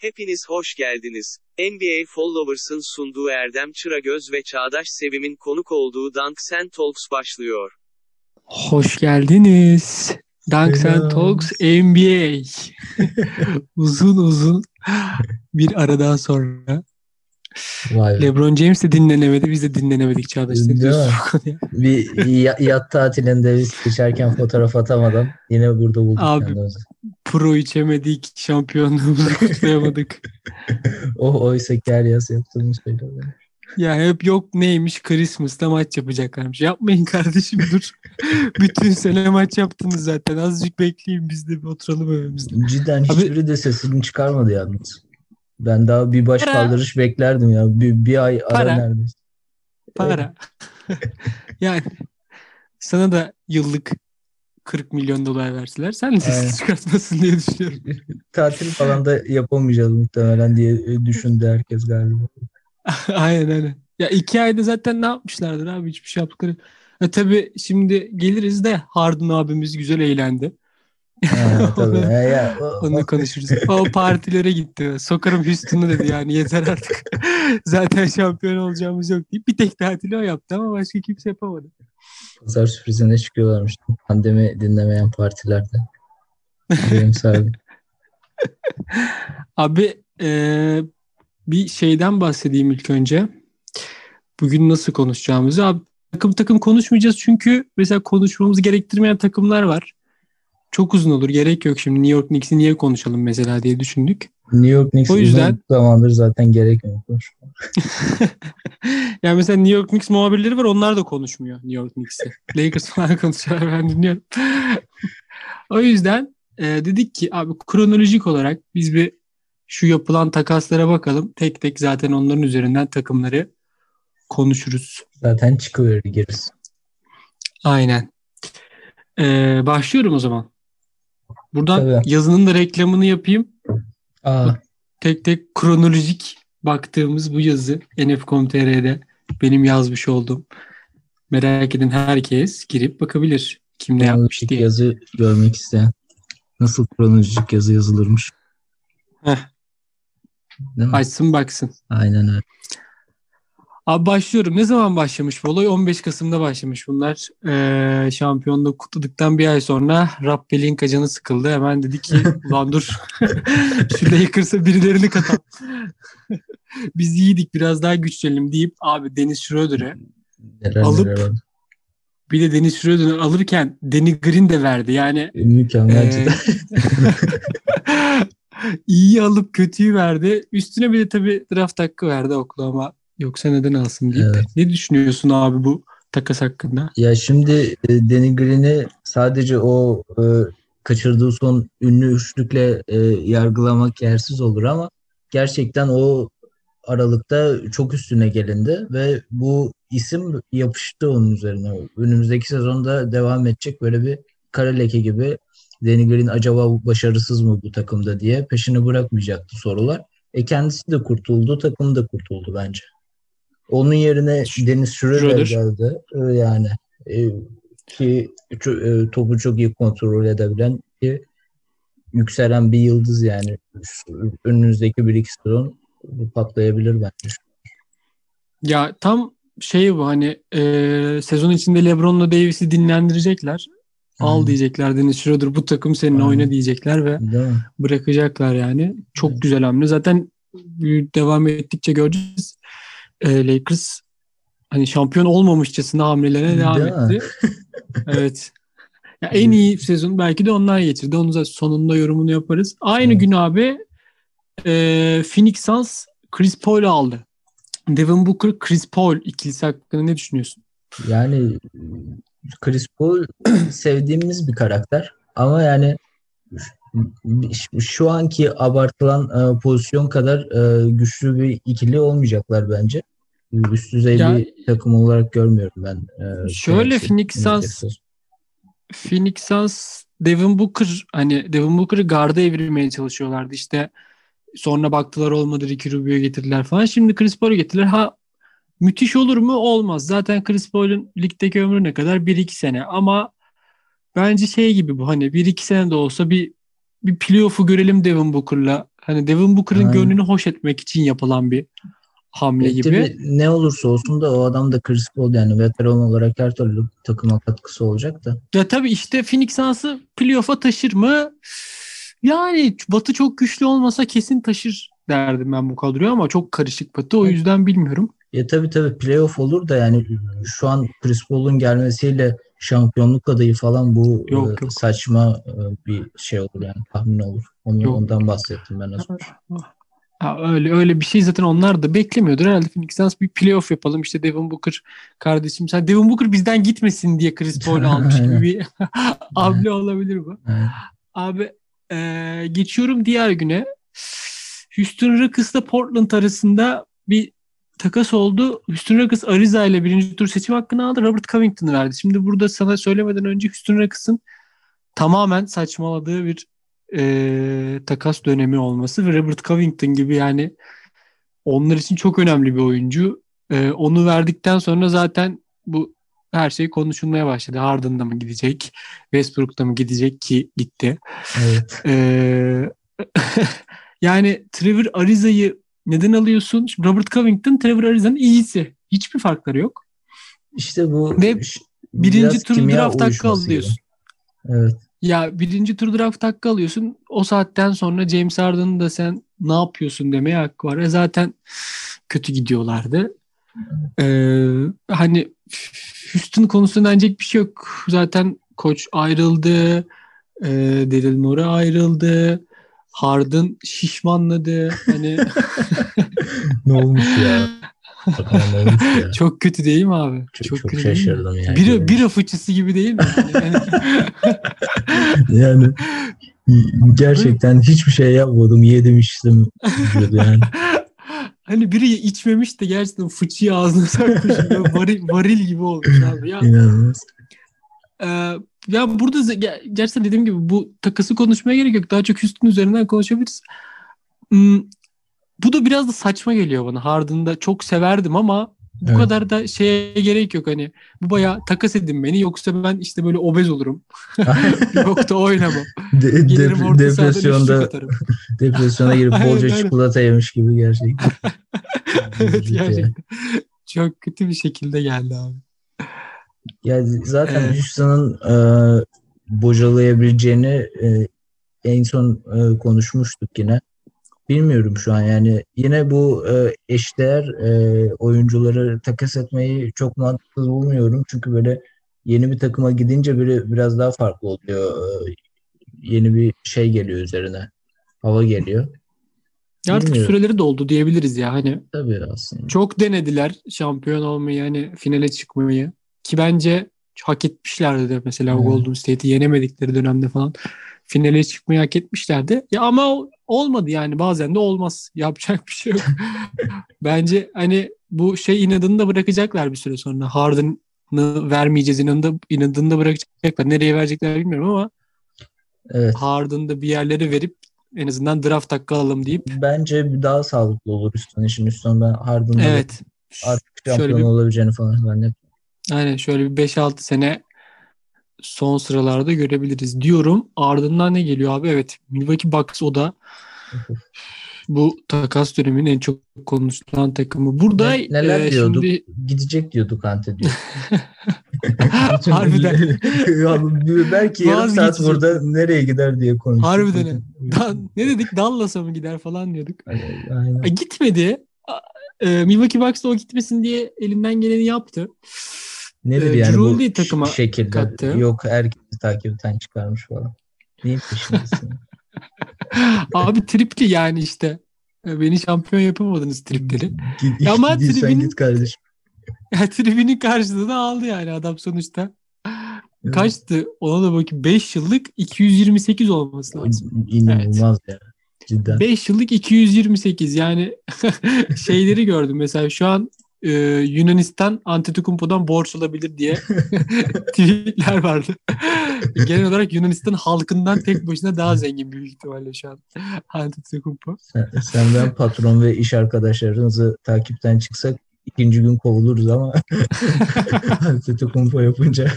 Hepiniz hoş geldiniz. NBA Followers'ın sunduğu Erdem Çıragöz ve Çağdaş Sevim'in konuk olduğu Dunk Sen Talks başlıyor. Hoş geldiniz. Dunk Sen Selam. Talks NBA. uzun uzun bir aradan sonra. Vay. LeBron James de dinlenemedi. Biz de dinlenemedik Çağdaş. Bir ya- yat tatilinde biz geçerken fotoğraf atamadan yine burada bulduk Abi. kendimizi. Pro içemedik. Şampiyonluğumuzu kutlayamadık. O oysa ki her yaz yaptığımız şeyler. ya hep yok neymiş Christmas'ta maç yapacaklarmış. Yapmayın kardeşim dur. Bütün sene maç yaptınız zaten. Azıcık bekleyin biz de bir oturalım evimizde. Cidden Abi- hiçbiri de sesini çıkarmadı yalnız. Ben daha bir baş Para. kaldırış beklerdim ya. Bir, bir ay ara Para. neredeyse. Para. yani sana da yıllık 40 milyon dolar verseler sen de Aynen. ses çıkartmasın diye düşünüyorum. Tatil falan da yapamayacağız muhtemelen diye e, düşündü herkes galiba. aynen aynen. Ya iki ayda zaten ne yapmışlardır abi hiçbir şey yaptıkları. E tabii şimdi geliriz de Harden abimiz güzel eğlendi. Ha, tabii. Ha, ya, o- Onu konuşuruz. O partilere gitti. Sokarım Houston'u dedi yani yeter artık. zaten şampiyon olacağımız yok deyip bir tek tatili o yaptı ama başka kimse yapamadı. Pazar sürprizine çıkıyorlarmış. Pandemi dinlemeyen partilerde. Benim sahibi. Abi eee, bir şeyden bahsedeyim ilk önce. Bugün nasıl konuşacağımızı. Abi takım takım konuşmayacağız çünkü mesela konuşmamızı gerektirmeyen takımlar var. Çok uzun olur. Gerek yok şimdi. New York Knicks'i niye konuşalım mesela diye düşündük. New York Knicks O yüzden- zamandır zaten gerekmiyor. yani mesela New York Knicks muhabirleri var. Onlar da konuşmuyor New York Knicks'i. Lakers falan konuşuyorlar. Ben dinliyorum. o yüzden e, dedik ki abi kronolojik olarak biz bir şu yapılan takaslara bakalım. Tek tek zaten onların üzerinden takımları konuşuruz. Zaten çıkıverir gerisi. Aynen. Ee, başlıyorum o zaman. Buradan Tabii. yazının da reklamını yapayım. Aa, Tek tek kronolojik baktığımız bu yazı nf.com.tr'de benim yazmış olduğum. Merak eden herkes girip bakabilir. Kim ne yapmış diye. yazı görmek isteyen. Nasıl kronolojik yazı yazılırmış? Heh. Değil mi? Açsın baksın. Aynen öyle. Abi başlıyorum. Ne zaman başlamış bu olay? 15 Kasım'da başlamış bunlar. Ee, şampiyonluğu kutladıktan bir ay sonra Rab Pelinka canı sıkıldı. Hemen dedi ki ulan dur şu Lakers'a birilerini katalım. Biz iyiydik biraz daha güçlenelim deyip abi Dennis Schroeder'e Alıp- bir de Dennis Schroeder'ı alırken Danny Green de verdi. Yani Mükemmel Ee, cidden. iyi alıp kötüyü verdi. Üstüne bir de tabii draft hakkı verdi Oklahoma. Yoksa neden alsın deyip. Evet. Ne düşünüyorsun abi bu takas hakkında? Ya şimdi e, Danny Green'i sadece o e, kaçırdığı son ünlü üçlükle e, yargılamak yersiz olur ama gerçekten o aralıkta çok üstüne gelindi ve bu isim yapıştı onun üzerine. Önümüzdeki sezonda devam edecek böyle bir kara leke gibi Danny Green acaba başarısız mı bu takımda diye peşini bırakmayacaktı sorular. E kendisi de kurtuldu, takım da kurtuldu bence. Onun yerine Schroeder Schroeder. geldi. E, Yani e, ki e, topu çok iyi kontrol edebilen ki yükselen bir yıldız yani. Önümüzdeki bir iki sezon patlayabilir bence. Ya tam şey bu hani e, sezon içinde LeBron'la Davis'i dinlendirecekler. Al Aynen. diyecekler Dennis Schroeder bu takım senin Aynen. oyna diyecekler ve Değil bırakacaklar yani. Çok Evet. güzel hamle. Zaten devam ettikçe göreceğiz. E, Lakers hani şampiyon olmamışçasına hamlelerine devam Değil etti. evet. Ya en iyi sezon belki de onlar geçirdi. Onu da sonunda yorumunu yaparız. Aynı Evet. gün abi e, Phoenix Suns Chris Paul'u aldı. Devin Booker, Chris Paul ikilisi hakkında ne düşünüyorsun? Yani Chris Paul sevdiğimiz bir karakter ama yani şu- şu anki abartılan e, pozisyon kadar e, güçlü bir ikili olmayacaklar bence. Üst düzey Ya- bir takım olarak görmüyorum ben. e, Şöyle. Phoenix Suns Phoenix Suns Devin Booker hani Devin Booker'ı garda evirmeye çalışıyorlardı işte sonra baktılar olmadı Ricky Rubio'yu getirdiler falan. Şimdi Chris Paul'u getirdiler. Ha müthiş olur mu? Olmaz. Zaten Chris Paul'un ligdeki ömrü ne kadar? 1-2 sene ama bence şey gibi bu hani 1-2 sene de olsa bir bir playoff'u görelim Devin Booker'la Hani Devin Booker'ın gönlünü hoş etmek için yapılan bir hamle E, gibi. tabii ne olursa olsun da o adam da Chris Paul yani veteran olarak her türlü takıma katkısı olacak da. Ya tabii işte Phoenix Suns'ı playoff'a taşır mı? Yani Batı çok güçlü olmasa kesin taşır derdim ben bu kadroyu ama çok karışık Batı. O yüzden bilmiyorum. Ya tabii tabii playoff olur da yani şu an Chris Paul'un gelmesiyle şampiyonluk adayı falan bu Yok, e, yok. saçma e, bir şey olur yani tahmin olur. Onu, Yok. ondan bahsettim ben az önce. Ha, öyle öyle bir şey zaten onlar da beklemiyordur. Herhalde Phoenix Suns bir playoff yapalım. İşte Devin Booker kardeşim sen Devin Booker bizden gitmesin diye Chris Paul almış gibi bir hamle olabilir bu. Abi eee, geçiyorum diğer güne. Houston Rockets'la Portland arasında bir takas oldu. Houston Rockets Ariza ile birinci tur seçim hakkını aldı. Robert Covington'ı verdi. Şimdi burada sana söylemeden önce Houston Rockets'ın tamamen saçmaladığı bir eee, takas dönemi olması ve Robert Covington gibi yani onlar için çok önemli bir oyuncu. Eee, onu verdikten sonra zaten bu her şey konuşulmaya başladı. Harden'da mı gidecek? Westbrook'ta mı gidecek ki gitti. Evet. Ee, yani Trevor Ariza'yı neden alıyorsun? Şimdi Robert Covington Trevor Ariza'nın iyisi. Hiçbir farkları yok. İşte bu Ve Birinci tur draft hakkı alıyorsun. Evet. Ya birinci tur draft hakkı alıyorsun. O saatten sonra James Harden'ı da sen ne yapıyorsun demeye hakkı var. E zaten kötü gidiyorlardı. Ee, hani Houston konusunda denecek bir şey yok. Zaten koç ayrıldı. E, Daryl Morey ayrıldı. Harden şişmanladı. Hani ne olmuş ya? Çok kötü değil mi abi? Çok, çok, kötü değil mi? şaşırdım yani. Bira, bira fıçısı gibi değil mi? Yani, Yani gerçekten hiçbir şey yapmadım. Yedim içtim. yani. hani biri içmemiş de gerçekten fıçıyı ağzına. Böyle varil, varil gibi olmuş abi. Ya, İnanılmaz. e, ya burada gerçekten dediğim gibi bu takası konuşmaya gerek yok. Daha çok Houston üzerinden konuşabiliriz. Bu da biraz da saçma geliyor bana. Harden'da çok severdim ama bu Evet. kadar da şeye gerek yok hani. Bu bayağı takas edin beni yoksa ben işte böyle obez olurum. yok da oynamam. De- Gelirim dep- depresyonda depresyona girip bolca aynen. çikolata yemiş gibi gerçekten. evet gerçekten. Çok kötü bir şekilde geldi abi. Ya zaten Evet. Houston'ın e, bocalayabileceğini e, en son e, konuşmuştuk yine. Bilmiyorum şu an yani yine bu e, eşdeğer e, oyuncuları takas etmeyi çok mantıklı bulmuyorum. Çünkü böyle yeni bir takıma gidince biri biraz daha farklı oluyor. E, yeni bir şey geliyor üzerine. Hava geliyor. Artık Bilmiyorum. süreleri doldu diyebiliriz ya. Hani Tabii aslında. çok denediler şampiyon olmayı hani finale çıkmayı ki bence hak etmişlerdi de mesela Evet. Golden State'i yenemedikleri dönemde falan finale çıkmayı hak etmişlerdi. Ya ama olmadı yani bazen de olmaz. Yapacak bir şey yok. bence hani bu şey inadını da bırakacaklar bir süre sonra. Harden'ı vermeyeceğiz inadını inadını da bırakacaklar. Nereye verecekler bilmiyorum ama Evet. Harden'ı bir yerlere verip en azından draft hakkı alalım deyip Bence daha sağlıklı olur Houston için. Houston ben Harden'la evet artık şöyle şampiyon bir olabileceğini falan zannetmiyorum. Aynen şöyle bir 5-6 sene son sıralarda görebiliriz diyorum. Ardından ne geliyor abi? Evet Milwaukee Bucks o da bu takas döneminin en çok konuşulan takımı. Burada Ne- neler e, diyorduk? şimdi Gidecek diyorduk Ante diyor. harbiden belki yarım saat burada nereye gider diye konuştuk. Harbiden. Da- ne dedik? Dallas'a mı gider falan diyorduk. Aynen. E, gitmedi. E, Milwaukee Bucks da o gitmesin diye elinden geleni yaptı. Nedir Ee, yani Drew bu takıma şekilde? kattı. Yok herkesi takipten çıkarmış falan. Neyin peşindesin? Abi tripli yani işte. E, Beni şampiyon yapamadınız tripleri. Ya ama tribün- git kardeşim. Ya tribünün karşılığını aldı yani adam sonuçta. Evet. Kaçtı? Ona da bakayım. 5 yıllık 228 olması lazım. İnanılmaz ya. Cidden. 5 yıllık 228 yani şeyleri gördüm. Mesela şu an e, Yunanistan Antetokounmpo'dan borç alabilir diye tweetler vardı. Genel olarak Yunanistan halkından tek başına daha zengin büyük ihtimalle şu an Antetokounmpo. Sen, senden patron ve iş arkadaşlarınızı takipten çıksak ikinci gün kovuluruz ama Antetokounmpo yapınca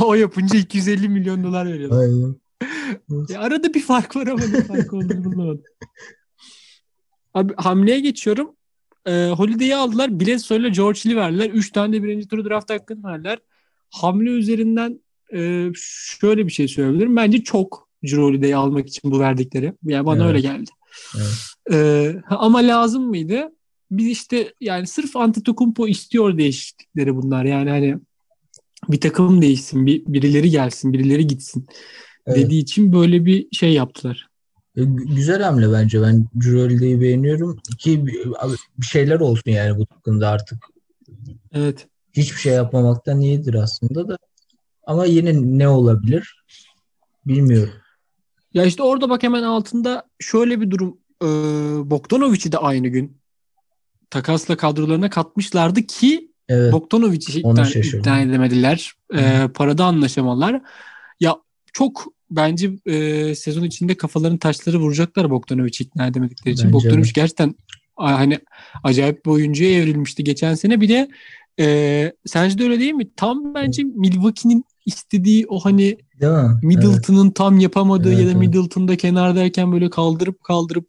o yapınca 250 milyon dolar veriyorlar. aynen. Ya arada bir fark var ama ne fark olduğunu bulamadım. Abi hamleye geçiyorum. Ee, Holiday'i aldılar. Bledsoe ile George Hill verdiler. Üç tane de birinci turu draft hakkını verdiler. Hamle üzerinden e, şöyle bir şey söyleyebilirim. Bence çok Drew Holiday'i almak için bu verdikleri. Yani bana Evet. öyle geldi. Evet. Ee, ama lazım mıydı? Biz işte yani sırf Antetokounmpo istiyor değişiklikleri bunlar. Yani hani bir takım değişsin, bir, birileri gelsin, birileri gitsin Evet. dediği için böyle bir şey yaptılar. E, gü- Güzel hamle bence. Ben Juroli'yi beğeniyorum. Ki bir şeyler olsun yani bu takımda artık. Evet. Hiçbir şey yapmamaktan iyidir aslında da. Ama yine ne olabilir? Bilmiyorum. Ya işte orada bak hemen altında şöyle bir durum. Ee, Bogdanovic'i de aynı gün takasla kadrolarına katmışlardı ki Evet. Bogdanovic'i ikna edemediler. Ee, parada anlaşamalar. Ya çok bence e, sezon içinde kafaların taşları vuracaklar Bogdanovic'i ikna edemedikleri için. Bence Bogdanovic gerçekten a- hani acayip bir oyuncuya evrilmişti geçen sene. Bir de e, sence de öyle değil mi? Tam bence Milwaukee'nin istediği o hani Değil mi? Evet. Middleton'ın tam yapamadığı Evet, ya da. Middleton'da kenardayken böyle kaldırıp kaldırıp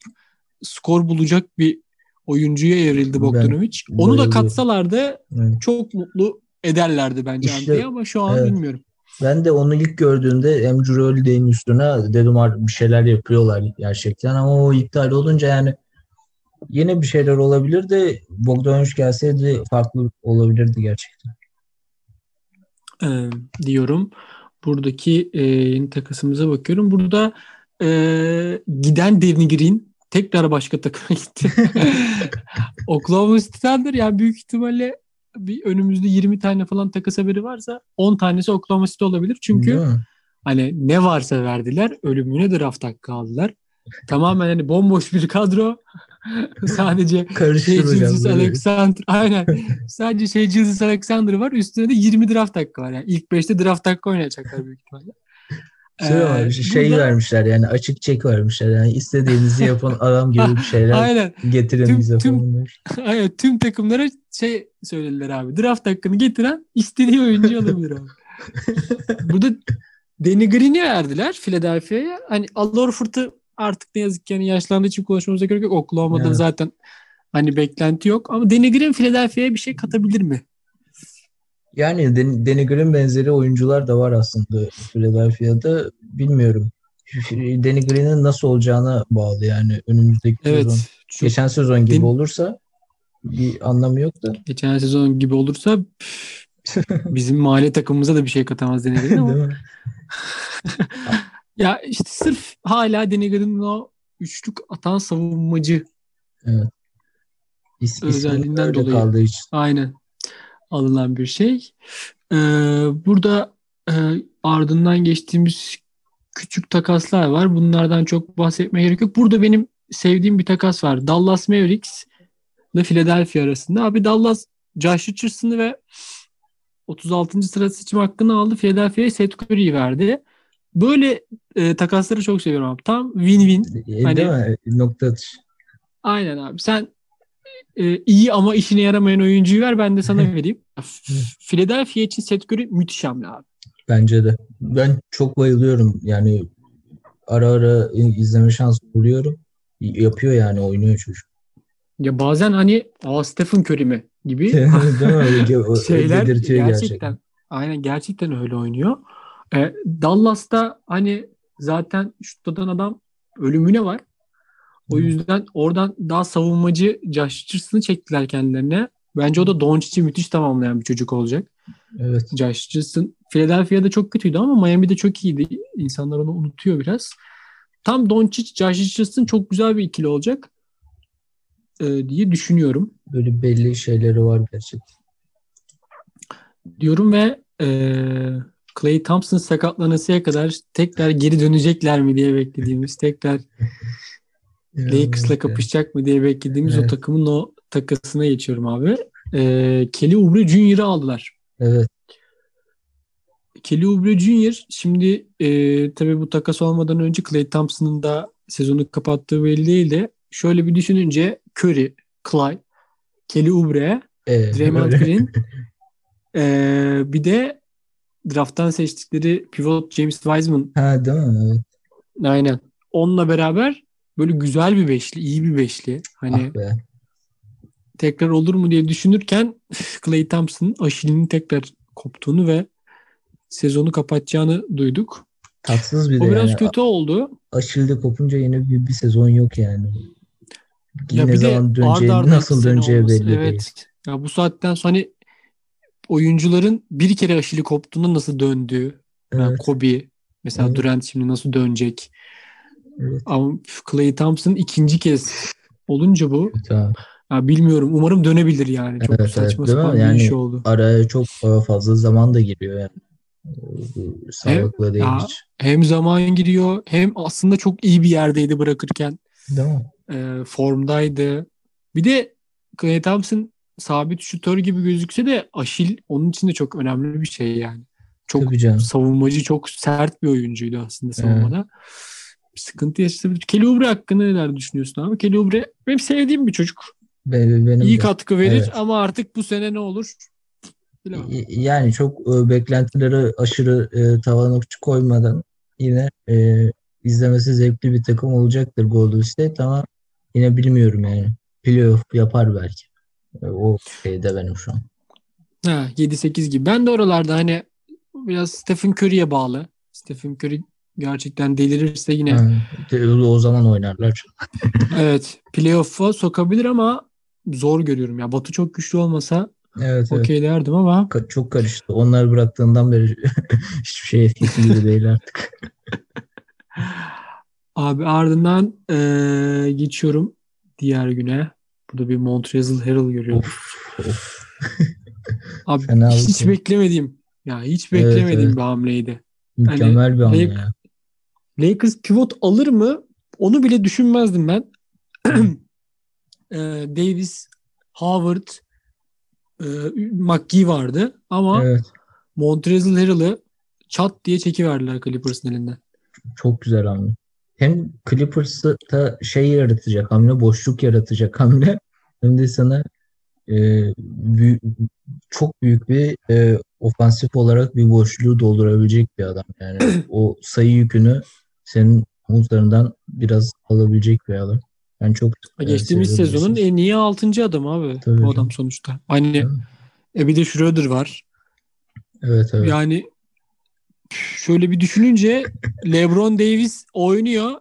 skor bulacak bir oyuncuya evrildi Bogdanovic. Onu da katsalardı Evet. çok mutlu ederlerdi bence İşte, ama şu an evet. bilmiyorum. Ben de onu ilk gördüğümde hem Juroli'nin üstüne dedim "Ar- bir şeyler yapıyorlar gerçekten ama o iptal olunca yani yine bir şeyler olabilir de Bogdanovic gelseydi farklı olabilirdi gerçekten. Ee, diyorum. Buradaki e, yeni takasımıza bakıyorum. Burada e, giden Danny Green tekrar başka takıma gitti. Oklahoma City Thunder yani büyük ihtimalle bir önümüzde 20 tane falan takas haberi varsa 10 tanesi Oklahoma City olabilir. Çünkü mi? hani ne varsa verdiler. Ölümüne draft hakkı aldılar. Tamamen hani bomboş bir kadro. Sadece şey böyle. Alexander aynen. Sadece şey Julius Alexander var. Üstüne de 20 draft hakkı var. Yani ilk 5'te draft hakkı oynayacaklar büyük ihtimalle. Şey, Ee, şey burada- vermişler yani açık çek vermişler yani istediğinizi yapın adam gibi bir şeyler Aynen. getirin Tüm- bize tüm- falan. Aynen. Tüm takımlara şey söylediler abi. Draft hakkını getiren istediği oyuncu alabilir abi. Burada Danny Green'i verdiler Philadelphia'ya. Hani Al Horford'u artık ne yazık ki yani yaşlandığı için konuşmamıza gerek yok. Oklahoma'dan Evet. zaten hani beklenti yok. Ama Danny Green Philadelphia'ya bir şey katabilir mi? Yani Den- Danny Green benzeri oyuncular da var aslında Philadelphia'da bilmiyorum. Danny Green'in nasıl olacağına bağlı yani önümüzdeki Evet. sezon. Çok Geçen sezon gibi Den- olursa bir anlamı yok da. geçen sezon gibi olursa bizim mahalle takımımıza da bir şey katamaz Danny Green ama Değil mi? ya işte sırf hala Danny Green'in o üçlük atan savunmacı İs, Özelliğinden dolayı. kaldığı için. Aynen. Alınan bir şey. Ee, burada e, ardından geçtiğimiz küçük takaslar var. Bunlardan çok bahsetmeye gerek yok. Burada benim sevdiğim bir takas var. Dallas Mavericks ile Philadelphia arasında. Abi Dallas Josh Richardson'ı ve 36. sıra seçim hakkını aldı. Philadelphia'ya Seth Curry'i verdi. Böyle e, takasları çok seviyorum abi. Tam win-win. E, Hani- Değil mi? Nokta atış. Aynen abi. Sen e, iyi ama işine yaramayan oyuncuyu ver ben de sana vereyim. Philadelphia için Seth Curry müthiş hamle abi. Bence de. Ben çok bayılıyorum. Yani ara ara izleme şansı buluyorum. Yapıyor yani oynuyor çocuk. Ya bazen hani Aa, Stephen Curry mi gibi şeyler dedirtiyor gerçekten, aynen gerçekten öyle oynuyor. E, Dallas'ta hani zaten şutladan adam ölümüne var. O yüzden oradan daha savunmacı Josh çektiler kendilerine. Bence o da Doncic'i müthiş tamamlayan bir çocuk olacak. Evet. Josh Richardson Philadelphia'da çok kötüydü ama Miami'de çok iyiydi. İnsanlar onu unutuyor biraz. Tam Doncic, Josh Richardson çok güzel bir ikili olacak e, diye düşünüyorum. Böyle belli şeyleri var gerçekten. Diyorum ve e, Clay Thompson sakatlanasıya kadar tekrar geri dönecekler mi diye beklediğimiz, tekrar Lakers'la kapışacak mı diye beklediğimiz o Evet. takımın o takasına geçiyorum abi. E, Kelly Oubre Jr.'ı aldılar. Evet. Kelly Oubre Jr. şimdi e, tabii bu takas olmadan önce Klay Thompson'ın da sezonu kapattığı belli de şöyle bir düşününce Curry, Clay, Kelly Oubre, Evet. Draymond öyle. Green e, bir de drafttan seçtikleri pivot James Wiseman Ha değil mi? Evet. aynen. Onunla beraber böyle güzel bir beşli, iyi bir beşli. Hani Ah be. tekrar olur mu diye düşünürken Clay Thompson Aşil'in tekrar koptuğunu ve sezonu kapatacağını duyduk. Tatsız bir de O biraz yani. kötü oldu. Aşilde kopunca yine bir, bir sezon yok yani. Ya ne bir de zaman ard döneceği, arda nasıl döneceği belli evet. değil. Ya bu saatten sonra hani oyuncuların bir kere aşili koptuğunda nasıl döndüğü. Yani Evet, Kobe mesela Evet. Durant şimdi nasıl dönecek. Evet. Ama Clay Thompson ikinci kez olunca bu ya bilmiyorum. Umarım dönebilir yani. Çok Evet, saçma evet, sapan bir Yani iş oldu. Araya çok e, fazla zaman da giriyor yani. Sağlıklı değil ya. hiç. Hem zaman giriyor hem aslında çok iyi bir yerdeydi bırakırken. Değil mi? e, formdaydı. Bir de Clay Thompson sabit şutör gibi gözükse de Aşil onun için de çok önemli bir şey yani. Çok Tabii canım. savunmacı, çok sert bir oyuncuydu aslında savunmada. Bir sıkıntı yaşayabilir. Kelly Oubre hakkında neler düşünüyorsun abi? Kelly Oubre benim sevdiğim bir çocuk. Benim, benim İyi de. katkı verir Evet. ama artık bu sene ne olur? Bilemem. Yani çok e, beklentileri aşırı e, tavana koymadan yine e, izlemesi zevkli bir takım olacaktır Golden State ama yine bilmiyorum yani. Playoff yapar belki. E, o şeyde benim şu an. Ha, 7-8 gibi. Ben de oralarda hani biraz Stephen Curry'e bağlı. Stephen Curry gerçekten delirirse yine de- o zaman oynarlar. Evet, playoff'a sokabilir ama zor görüyorum ya. Batı çok güçlü olmasa Evet, evet. okey derdim ama Ka- Çok karıştı. Onlar bıraktığından beri hiçbir şey eskisi gibi değil artık. abi ardından eee, geçiyorum diğer güne. Burada bir Montrezl Harrell görüyorum. Of, of. Abi fena hiç, oldu. hiç beklemedim. Ya hiç Evet, beklemediğim evet. bir hamleydi. Mükemmel bir an Lake- ya. Lakers pivot alır mı? Onu bile düşünmezdim ben. Eee, Davis, Howard, eee McGee vardı ama Evet. Montrezl Harrell'ı çat diye çekiverdiler Clippers'ın elinden. Çok güzel hamle. Hem Clippers'ta şey yaratacak hamle, boşluk yaratacak hamle. Hem de sana e, büyük, çok büyük bir e, ofansif olarak bir boşluğu doldurabilecek bir adam. Yani o sayı yükünü senin omuzlarından biraz alabilecek bir adam. Ben çok e, Geçtiğimiz seviyorum sezonun en iyi 6. adamı abi. Tabii bu adam sonuçta. Hani Tabii. e bir de Schroeder var. Evet evet. Yani şöyle bir düşününce LeBron Davis oynuyor.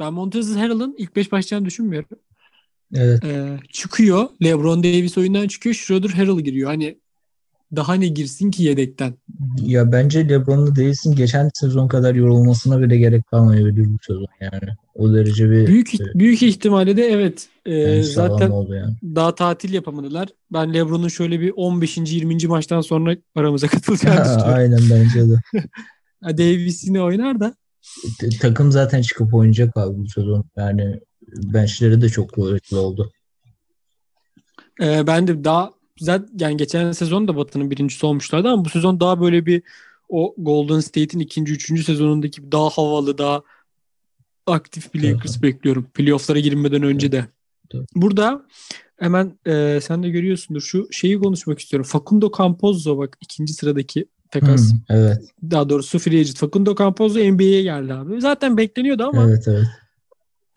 Ben Montrezl Harrell'ın ilk 5 başlayacağını düşünmüyorum. Evet. Ee, çıkıyor. LeBron Davis oyundan çıkıyor. Schroeder Harrell giriyor. Hani daha ne girsin ki yedekten? Ya bence LeBron'la değilsin geçen sezon kadar yorulmasına bile gerek kalmayabilir bu sezon yani. O derece bir Büyük Evet. büyük ihtimalle de evet. Yani sağlam zaten yani. daha tatil yapamadılar. Ben LeBron'un şöyle bir 15. 20. maçtan sonra aramıza katılacağını düşünüyorum. Aynen bence de. Davis yine oynar da. T- Takım zaten çıkıp oynayacak abi bu sezon. Yani benchleri de çok kuvvetli oldu. Ee, ben de daha zaten yani geçen sezon da Batı'nın birincisi olmuşlardı ama bu sezon daha böyle bir o Golden State'in ikinci, üçüncü sezonundaki daha havalı, daha aktif bir. Lakers bekliyorum. Playoff'lara girmeden önce de. Burada hemen e, sen de görüyorsundur şu şeyi konuşmak istiyorum. Facundo Campazzo bak ikinci sıradaki takas. Hı, evet, Daha doğrusu free agent. Facundo Campazzo NBA'ye geldi abi. Zaten bekleniyordu ama evet, evet.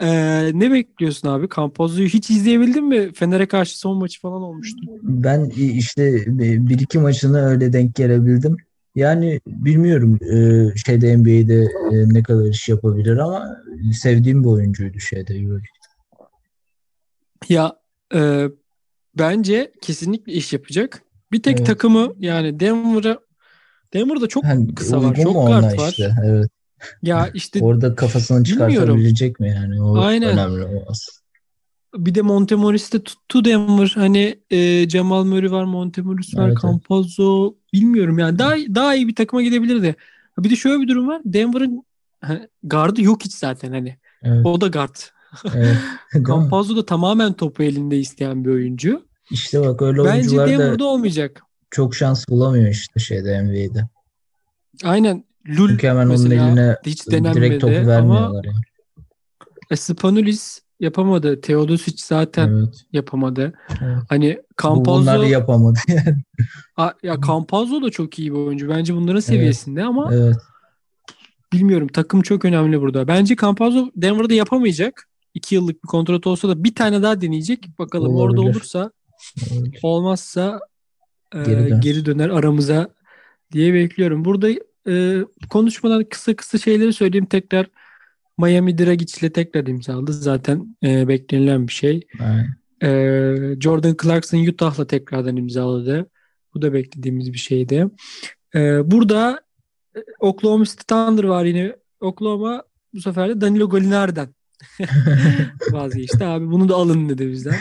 E, ne bekliyorsun abi? Campazzo'yu hiç izleyebildin mi? Fener'e karşı son maçı falan olmuştu. Ben işte bir iki maçına öyle denk gelebildim. Yani bilmiyorum e, şeyde NBA'de e, ne kadar iş yapabilir ama sevdiğim bir oyuncuydu şeyde. Euroleague. Ya e, bence kesinlikle iş yapacak. Bir tek Evet. takımı yani Denver'a Denver'da çok Hani kısa var, çok ona var. işte? Evet. Ya işte Orada kafasını çıkartabilecek mi yani? O Aynen. önemli o aslında. bir de Montemoris de tuttu Denver. Hani e, Jamal Murray var, Montemoris var, Evet, evet. Campazzo bilmiyorum yani daha daha iyi bir takıma gidebilirdi. Bir de şöyle bir durum var. Denver'ın gardı yok hiç zaten hani. Evet, O da guard. evet. Campazzo da tamamen topu elinde isteyen bir oyuncu. İşte bak öyle Bence oyuncular da Denver'da olmayacak. çok şans bulamıyor işte şeyde NBA'de. Aynen. Lul Çünkü hemen onun eline hiç direkt topu ama vermiyorlar yani. e, Spanulis yapamadı. Teodosic zaten Evet. yapamadı. Evet. Hani Campazzo bunları yapamadı yani. Ya Campazzo da çok iyi bir oyuncu. Bence bunların seviyesinde ama Evet. bilmiyorum. Takım çok önemli burada. Bence Campazzo Denver'da yapamayacak. İki yıllık bir kontrat olsa da bir tane daha deneyecek. Bakalım orada Olabilir. olursa Olabilir. olmazsa e, Geri dön. geri döner aramıza diye bekliyorum. Burada e, konuşmadan kısa kısa şeyleri söyleyeyim. Tekrar Miami Dragic'le tekrar imzaladı. Zaten e, beklenilen bir şey. E, Jordan Clarkson Utah'la tekrardan imzaladı. Bu da beklediğimiz bir şeydi. E, burada Oklahoma City Thunder var yine. Oklahoma bu sefer de Danilo Gallinari'den vazgeçti. Abi bunu da alın dedi bizden.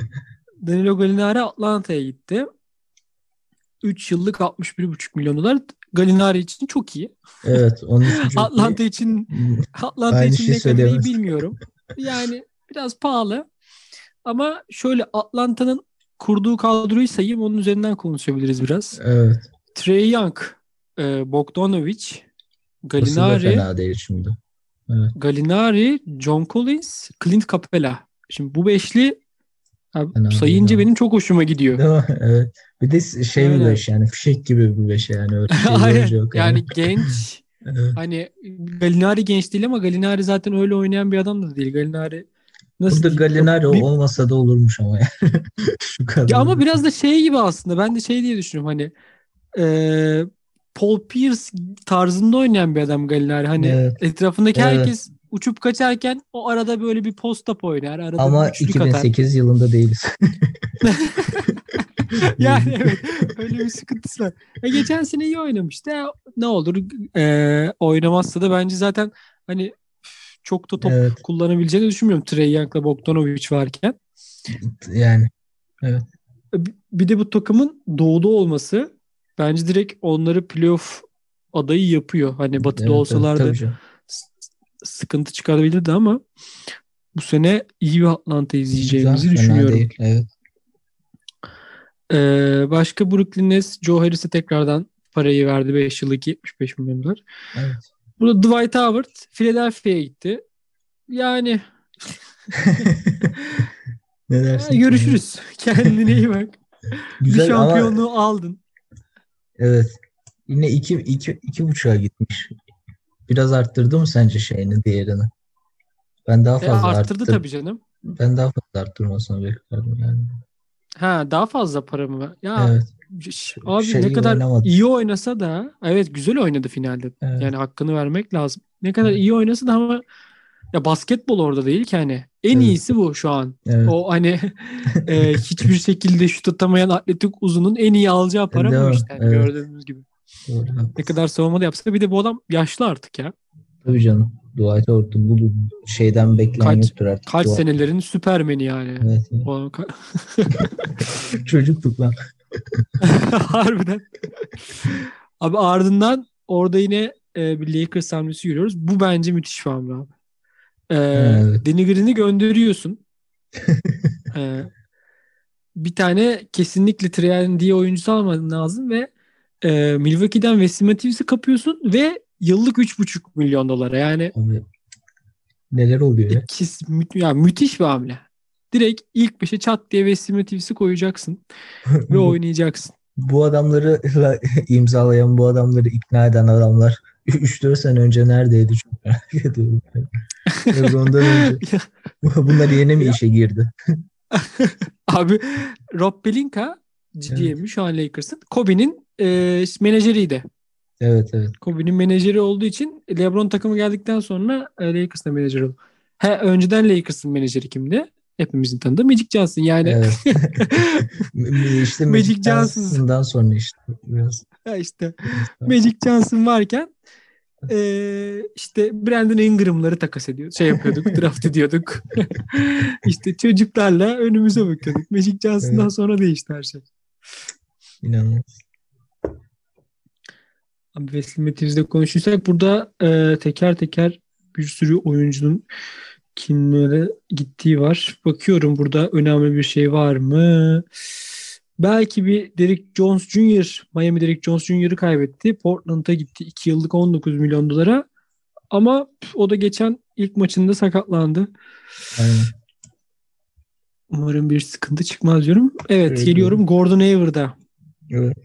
Danilo Gallinari Atlanta'ya gitti. 3 yıllık 61,5 milyon dolar. Gallinari için çok iyi. Evet. Onun için çok Atlanta iyi. için Atlanta Aynı için şey ne kadar iyi söyleyemez. bilmiyorum. Yani biraz pahalı. Ama şöyle Atlanta'nın kurduğu kadroyu sayayım onun üzerinden konuşabiliriz biraz. Evet. Trey Young, e, Bogdanovic, Gallinari, fena değil şimdi. Gallinari, John Collins, Clint Capella. Şimdi bu beşli abi, sayınca benim çok hoşuma gidiyor. Değil mi? Evet. Bir de şey bir Aynen. beş yani fişek gibi bir beş yani. Öyle şey Aynen. yok Yani genç Evet. hani Gallinari genç değil ama Gallinari zaten öyle oynayan bir adam da değil. Gallinari nasıl Burada diyeyim? Gallinari Bir- olmasa da olurmuş ama yani. Şu kadar. Ya ama biraz da şey gibi aslında. Ben de şey diye düşünüyorum hani e, Paul Pierce tarzında oynayan bir adam Gallinari. Hani Evet. etrafındaki Evet. herkes uçup kaçarken o arada böyle bir post-up oynar. Arada Ama bir üçlük atar. 2008 yılında değiliz. Yani evet öyle bir sıkıntısı var. E, geçen sene iyi oynamıştı. E, Ne olur e, oynamazsa da bence zaten hani çok da top Evet. kullanabileceğini düşünmüyorum. Trey Young'la Bogdanovic varken. Yani E, bi- Bir de bu takımın doğuda olması bence direkt onları playoff adayı yapıyor. Hani batıda evet, olsalardı evet, sıkıntı çıkarabilirdi ama bu sene iyi bir Atlanta izleyeceğimizi Güzel, düşünüyorum. değil. Evet. Ee, başka Brooklyn Nets Joe Harris'e tekrardan parayı verdi 5 yıllık 75 milyon dolar. evet. Burada Dwight Howard Philadelphia'ya gitti. Yani ne dersin? görüşürüz. Kendine iyi bak. Güzel bir ama şampiyonluğu aldın. evet. Yine iki, iki, iki buçuğa gitmiş. Biraz arttırdı mı sence şeyini, değerini? Ben daha E, fazla arttırdı arttır- tabii canım. Ben daha fazla arttırmasını beklerdim yani. Ha daha fazla para mı? Ya Evet. abi Şey ne kadar oynamadı. iyi oynasa da evet güzel oynadı finalde. Evet. Yani hakkını vermek lazım. Ne kadar Evet. iyi oynasa da ama ya basketbol orada değil ki hani. En Evet. iyisi bu şu an. Evet. O hani e, hiçbir şekilde şut atamayan atletik uzunun en iyi alacağı para bu işte. Evet. Gördüğümüz gibi. Doğru. Ne kadar savunma da yapsa bir de bu adam yaşlı artık ya. Tabii canım. Dwight Howard bu şeyden beklenen Kaç- yoktur artık. Kaç Dwight- senelerin süpermeni yani. Evet. O ka- Çocuktuk lan. Harbiden. Abi ardından orada yine e, bir Lakers hamlesi görüyoruz. Bu bence müthiş bir hamle abi. E, Evet. Danny Green'i gönderiyorsun. E, bir tane kesinlikle 3 oyuncusu alman lazım ve e, Milwaukee'den Wesley Matthews'i kapıyorsun ve yıllık 3,5 milyon dolara. Yani Abi, neler oluyor ya? ikisi, mü- ya müthiş bir hamle. Direkt ilk beşe çat diye Wesley Matthews'i koyacaksın ve oynayacaksın. bu adamları imzalayan, bu adamları ikna eden adamlar 3-4 sene önce neredeydi çok merak ediyorum. Ondan önce. Bunlar yeni mi işe girdi? Abi Rob Pelinka GM şu an Lakers'ın. Kobe'nin e, menajeriydi. Evet evet. Kobe'nin menajeri olduğu için LeBron takımı geldikten sonra e, Lakers'ın menajeri oldu. He, önceden Lakers'ın menajeri kimdi? Hepimizin tanıdığı Magic Johnson. Yani Evet. işte Magic Magic Johnson. Johnson'dan sonra işte biraz. ya işte Magic Johnson varken e, işte Brandon Ingram'ları takas ediyor. Şey yapıyorduk, draft ediyorduk. işte çocuklarla önümüze bakıyorduk. Magic Johnson'dan Evet. sonra değişti her şey. İnanılmaz. Abi Wesley konuşursak burada e, teker teker bir sürü oyuncunun kimlere gittiği var. Bakıyorum burada önemli bir şey var mı? Belki bir Derrick Jones Jr. Miami Derrick Jones Jr.'ı kaybetti. Portland'a gitti. 2 yıllık 19 milyon dolara. Ama o da geçen ilk maçında sakatlandı. Aynen. Umarım bir sıkıntı çıkmaz diyorum. Evet Evet, geliyorum Gordon Hayward'a. Evet.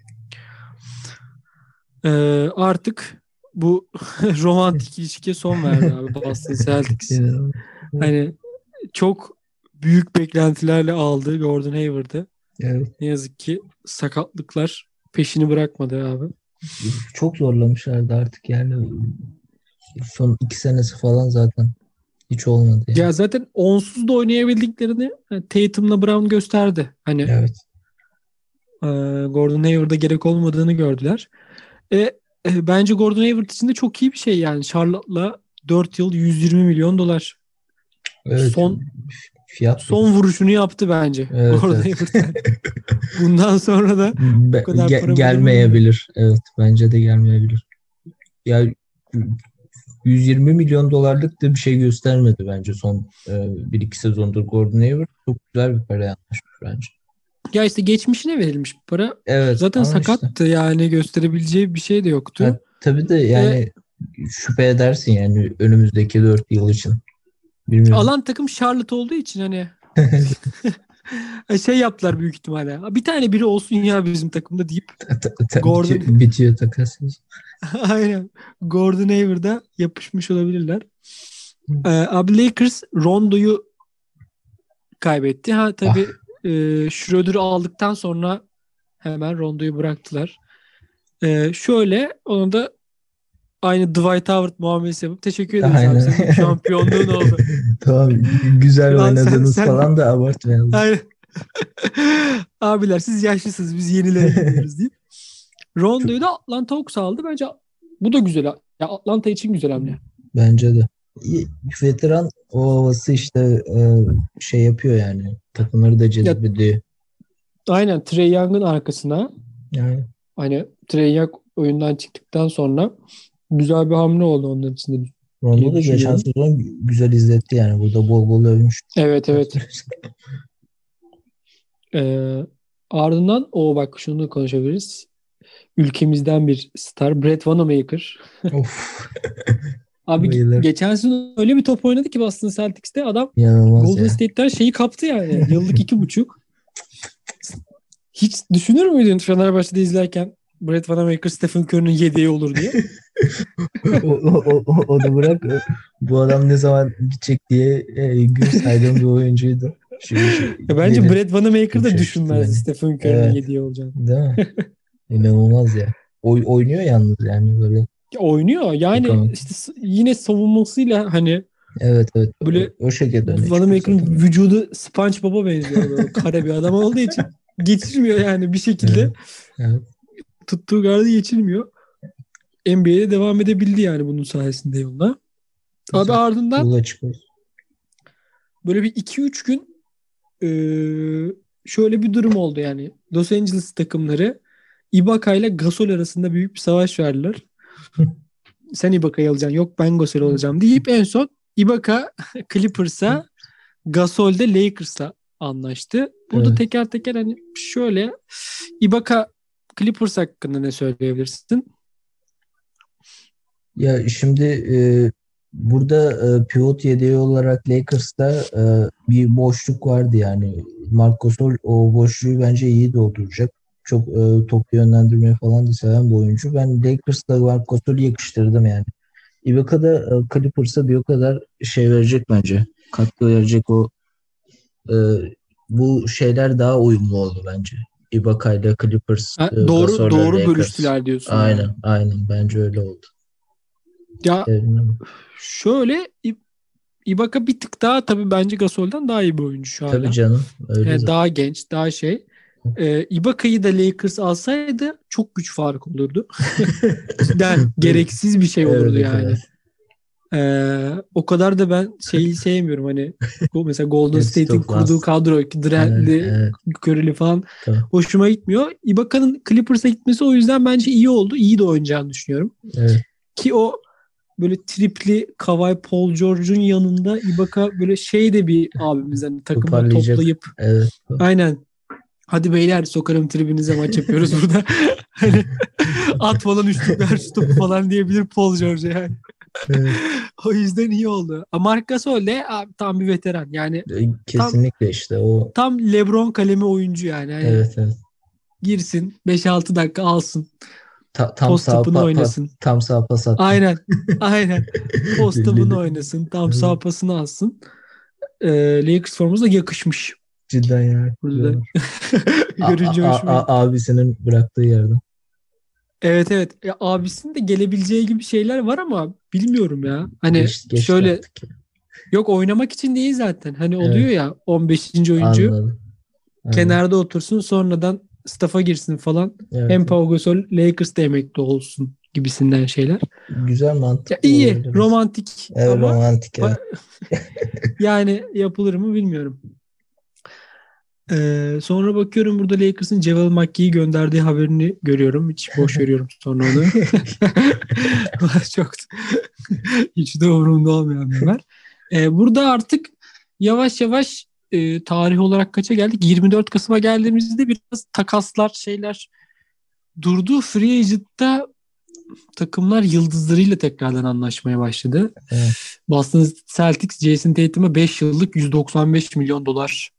Ee, artık bu romantik ilişkiye son verdi abi Boston Celtics. Hani çok büyük beklentilerle aldı Gordon Hayward'ı. Evet. Ne yazık ki sakatlıklar peşini bırakmadı abi. Çok zorlamışlardı artık yani. Son iki senesi falan zaten hiç olmadı. Yani. Ya zaten onsuz da oynayabildiklerini e, Tatum'la Brown gösterdi. Hani Evet. e, Gordon Hayward'a gerek olmadığını gördüler. E, e, bence Gordon Hayward için de çok iyi bir şey yani. Charlotte'la 4 yıl 120 milyon dolar. Evet. Son- fiyat Son vuruşunu yaptı bence. Evet, Gordon evet. Hayward. Bundan sonra da Be- kadar ge- para gelmeyebilir. Evet, bence de gelmeyebilir. Ya 120 milyon dolarlık da bir şey göstermedi bence son e, 1-2 sezondur Gordon Hayward. Çok güzel bir paraya anlaşmış bence. ya işte geçmişine verilmiş bir para. Evet. Zaten ama işte- sakattı yani gösterebileceği bir şey de yoktu. Ha, tabii de yani şüphe edersin yani önümüzdeki 4 yıl için. Bilmiyorum. Alan takım Charlotte olduğu için hani şey yaptılar büyük ihtimalle. Bir tane biri olsun ya bizim takımda deyip Ta- ta- Gordon- bitiyor, bitiyor takas. aynen Gordon Hayward'a yapışmış olabilirler. Ee, abi Lakers Rondo'yu kaybetti. Ha tabii e, Schroeder'ı aldıktan sonra hemen Rondo'yu bıraktılar. Ee, şöyle onu da aynı Dwight Howard muamelesi yapıp teşekkür ederiz abi. Aynen. Senin şampiyonluğun oldu. tamam güzel Lan sen- oynadınız sen- falan da abartmayalım. Aynen. Abiler siz yaşlısınız biz yenilere gidiyoruz deyip. Rondo'yu da Atlanta Hawks aldı. Bence bu da güzel. Ya Atlanta için güzel hamle. Bence de. Veteran o havası işte e, şey yapıyor yani. Takımları da cezbediyor. Aynen Trey Young'ın arkasına Yani hani Trey Young oyundan çıktıktan sonra güzel bir hamle oldu onun için de. Rondo da geçen sezon güzel izletti yani. Burada bol bol övmüş. Evet evet. Ee, ardından o bak şunu konuşabiliriz. Ülkemizden bir star Brett Wanamaker. of. Abi Bayılır. geçen sezon öyle bir top oynadı ki Boston Celtics'te adam İnanılmaz Golden ya. State'ten şeyi kaptı yani. Yıllık iki buçuk. Hiç düşünür müydün Fenerbahçe'de izlerken Brett Wanamaker Stephen Curry'nin yedeği olur diye? o, o, o, onu bırak. Bu adam ne zaman gidecek diye e, gün saydığım bir oyuncuydu. Şimdi, Ya bence yeni- Brett Wanamaker da Şey düşünmezdi çıktı Stephen Curry'nin Evet. yediği olacağını. Değil mi? İnanılmaz ya. Oy, oynuyor yalnız yani böyle. Ya oynuyor. Yani Bakalım. işte yine savunmasıyla hani Evet evet. Böyle o, o şekilde öne zaten. vücudu SpongeBob'a benziyor. Böyle kare bir adam olduğu için geçirmiyor yani bir şekilde. Evet. Evet. Tuttuğu gardı geçirmiyor. NBA'de devam edebildi yani bunun sayesinde yoluna. Abi Güzel. ardından Yola böyle bir 2-3 gün eee, şöyle bir durum oldu yani. Los Angeles takımları Ibaka ile Gasol arasında büyük bir savaş verdiler. Sen Ibaka'yı alacaksın. Yok ben Gasol alacağım deyip en son Ibaka Clippers'a Gasol de Lakers'a anlaştı. Burada Evet. teker teker hani şöyle Ibaka Clippers hakkında ne söyleyebilirsin? Ya şimdi e, burada e, pivot yedeği olarak Lakers'ta e, bir boşluk vardı yani. Marc Gasol o boşluğu bence iyi dolduracak. Çok e, top yönlendirmeyi falan da seven bir oyuncu. Ben Lakers'ta Marc Gasol'ü yakıştırdım yani. Ibaka da e, Clippers'a bir o kadar şey verecek bence. Katkı verecek o e, bu şeyler daha uyumlu oldu bence. Ibaka ile Clippers, Ha, e, doğru Gasol'le doğru Lakers. bölüştüler diyorsun. yani. Aynen, aynen. Bence öyle oldu. Ya Sevdim. şöyle Ibaka bir tık daha tabii bence Gasol'dan daha iyi bir oyuncu şu anda. Tabii canım. Öyle Yani zaten. daha genç, daha şey. Ee, Ibaka'yı da Lakers alsaydı çok güç fark olurdu. yani gereksiz bir şey olurdu Evet, yani. evet. Ee, o kadar da ben şeyi sevmiyorum hani mesela Golden State'in kurduğu kadro Durant'li, Evet. Curry'li falan Tabii. hoşuma gitmiyor. Ibaka'nın Clippers'a gitmesi o yüzden bence iyi oldu. İyi de oynayacağını düşünüyorum. Evet. Ki o böyle tripli Kawhi Paul George'un yanında Ibaka böyle şey de bir abimiz hani takımı toplayıp Evet. aynen hadi beyler sokarım tribinize maç yapıyoruz burada. hani at falan üçlük ver şu topu falan diyebilir Paul George yani. Evet. o yüzden iyi oldu. Marc Gasol de abi, tam bir veteran. Yani E, Kesinlikle işte o. tam LeBron kalemi oyuncu yani. Hani Evet evet. Girsin 5-6 dakika alsın. Ta- tam Post sağ pa- pa- oynasın. tam sağ pas attı. Aynen. Aynen. Post oynasın. Tam sağ pasını alsın. Ee, Lakers forması da yakışmış. Cidden ya. Burada. A- Görünce a- hoşuma a- abisinin bıraktığı yerden. Evet evet. Ya, abisinin de gelebileceği gibi şeyler var ama bilmiyorum ya. Hani Geç- geç şöyle ya. yok oynamak için değil zaten. Hani Evet. oluyor ya 15. oyuncu Anladım. Aynen. kenarda otursun sonradan staff'a girsin falan. Evet, Hem. Pau Gasol Lakers'da emekli olsun gibisinden şeyler. Güzel mantık. Ya iyi, romantik Evet, ama romantik. Evet. yani yapılır mı bilmiyorum. Ee, sonra bakıyorum burada Lakers'ın Ceval McGee'yi gönderdiği haberini görüyorum. Hiç boş veriyorum sonra onu. Çok hiç de umurumda olmayan bir haber. Ee, burada artık yavaş yavaş e, tarih olarak kaça geldik? 24 Kasım'a geldiğimizde biraz takaslar şeyler durdu. Free Agent'ta takımlar yıldızlarıyla tekrardan anlaşmaya başladı. Evet. Boston Celtics Jason Tatum'a 5 yıllık 195 milyon dolar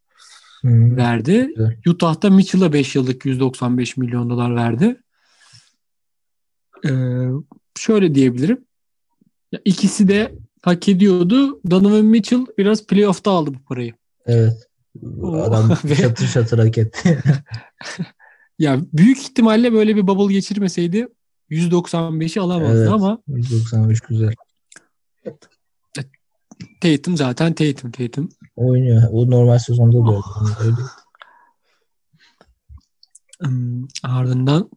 Hı. verdi. Güzel. Utah'ta Mitchell'a 5 yıllık 195 milyon dolar verdi. Ee, şöyle diyebilirim. Ya ikisi de hak ediyordu. Donovan Mitchell biraz playoff'ta aldı bu parayı. Evet. Adam Ve- çatır çatır hak etti. Ya büyük ihtimalle böyle bir bubble geçirmeseydi 195'i alamazdı Evet. ama 195 güzel. Tatum zaten Tatum Tatum. Oynuyor. O normal sezonda da öyle. öyle. Hmm, ardından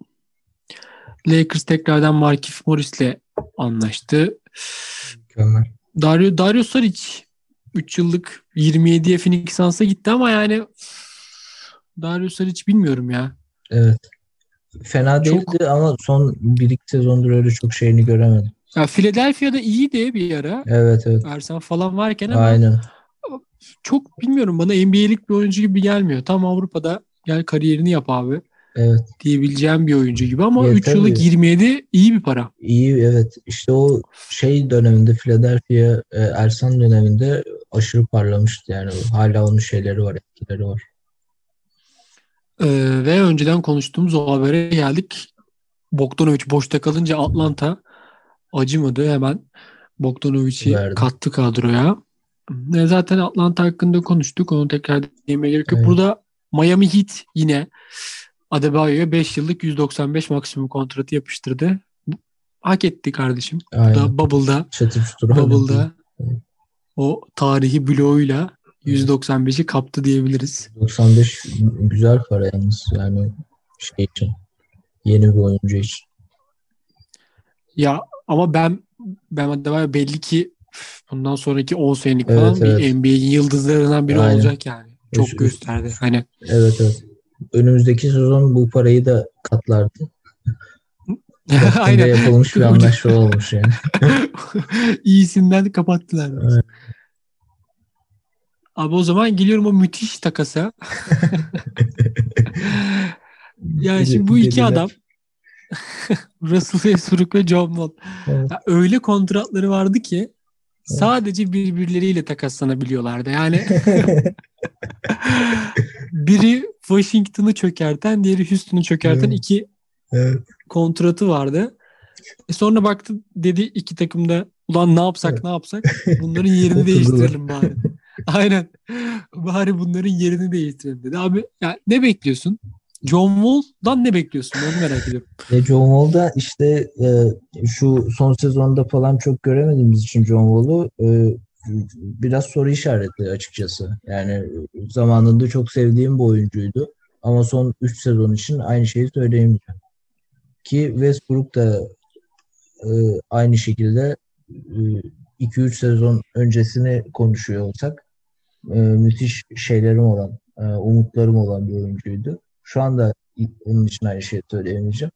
Lakers tekrardan Markif Morris'le anlaştı. Mükemmel. Dario, Dario Saric 3 yıllık 27'ye Phoenix Suns'a gitti ama yani Dario Saric bilmiyorum ya. Evet. Fena Çok- değildi ama son bir iki sezondur öyle çok şeyini göremedim. ya Philadelphia'da iyiydi bir ara. Evet evet. Ersan falan varken ama Aynen. Çok bilmiyorum bana NBA'lik bir oyuncu gibi gelmiyor. Tam Avrupa'da gel kariyerini yap abi Evet. diyebileceğim bir oyuncu gibi ama Ya 3 yıllık tabii. 27 iyi bir para. İyi evet. İşte o şey döneminde Philadelphia e, Ersan döneminde aşırı parlamıştı yani. Hala onun şeyleri var, etkileri var. Ee, ve önceden konuştuğumuz o habere geldik. Bogdanovic boşta kalınca Atlanta acımadı. Hemen Bogdanovic'i kattı kadroya. Zaten Atlanta hakkında konuştuk. Onu tekrar demeye gerek yok. Evet. Burada Miami Heat yine Adebayo'ya 5 yıllık 195 maksimum kontratı yapıştırdı. Bu- Hak etti kardeşim. Bu Aynen. da Bubble'da, Çatır çutur. Bubble'da o tarihi bloğuyla 195'i kaptı diyebiliriz. 95 güzel para yalnız yani şey için. Yeni bir oyuncu için. Ya ama ben ben Adebayo belli ki bundan sonraki 10 senelik Evet, falan evet. bir NBA'in yıldızlarından biri Aynen. olacak yani. Çok Üst- gösterdi. Hani Evet evet. Önümüzdeki sezon bu parayı da katlardı. Aynen. yapılmış bir anlaşma olmuş yani. İyisinden de kapattılar. Evet. Abi o zaman geliyorum o müthiş takasa. yani şimdi bu iki adam Russell Westbrook ve John Wall. Evet. Ya öyle kontratları vardı ki sadece birbirleriyle takaslanabiliyorlardı. Yani biri Washington'ı çökerten, diğeri Houston'u çökerten Evet. iki Evet. kontratı vardı. E sonra baktı dedi iki takımda ulan ne yapsak Evet. ne yapsak bunların yerini değiştirelim bari. Aynen. Bari bunların yerini değiştirelim dedi. Abi ya ne bekliyorsun? John Wall'dan ne bekliyorsun? Onu merak ediyorum. E, John Wall'da işte e, şu son sezonda falan çok göremediğimiz için John Wall'u e, biraz soru işareti açıkçası. Yani zamanında çok sevdiğim bir oyuncuydu. Ama son 3 sezon için aynı şeyi söyleyemeyeceğim. Ki Westbrook da e, aynı şekilde 2-3 sezon öncesini konuşuyor olsak e, müthiş şeylerim olan, e, umutlarım olan bir oyuncuydu. Şu anda onun için aynı şeyi söyleyemeyeceğim.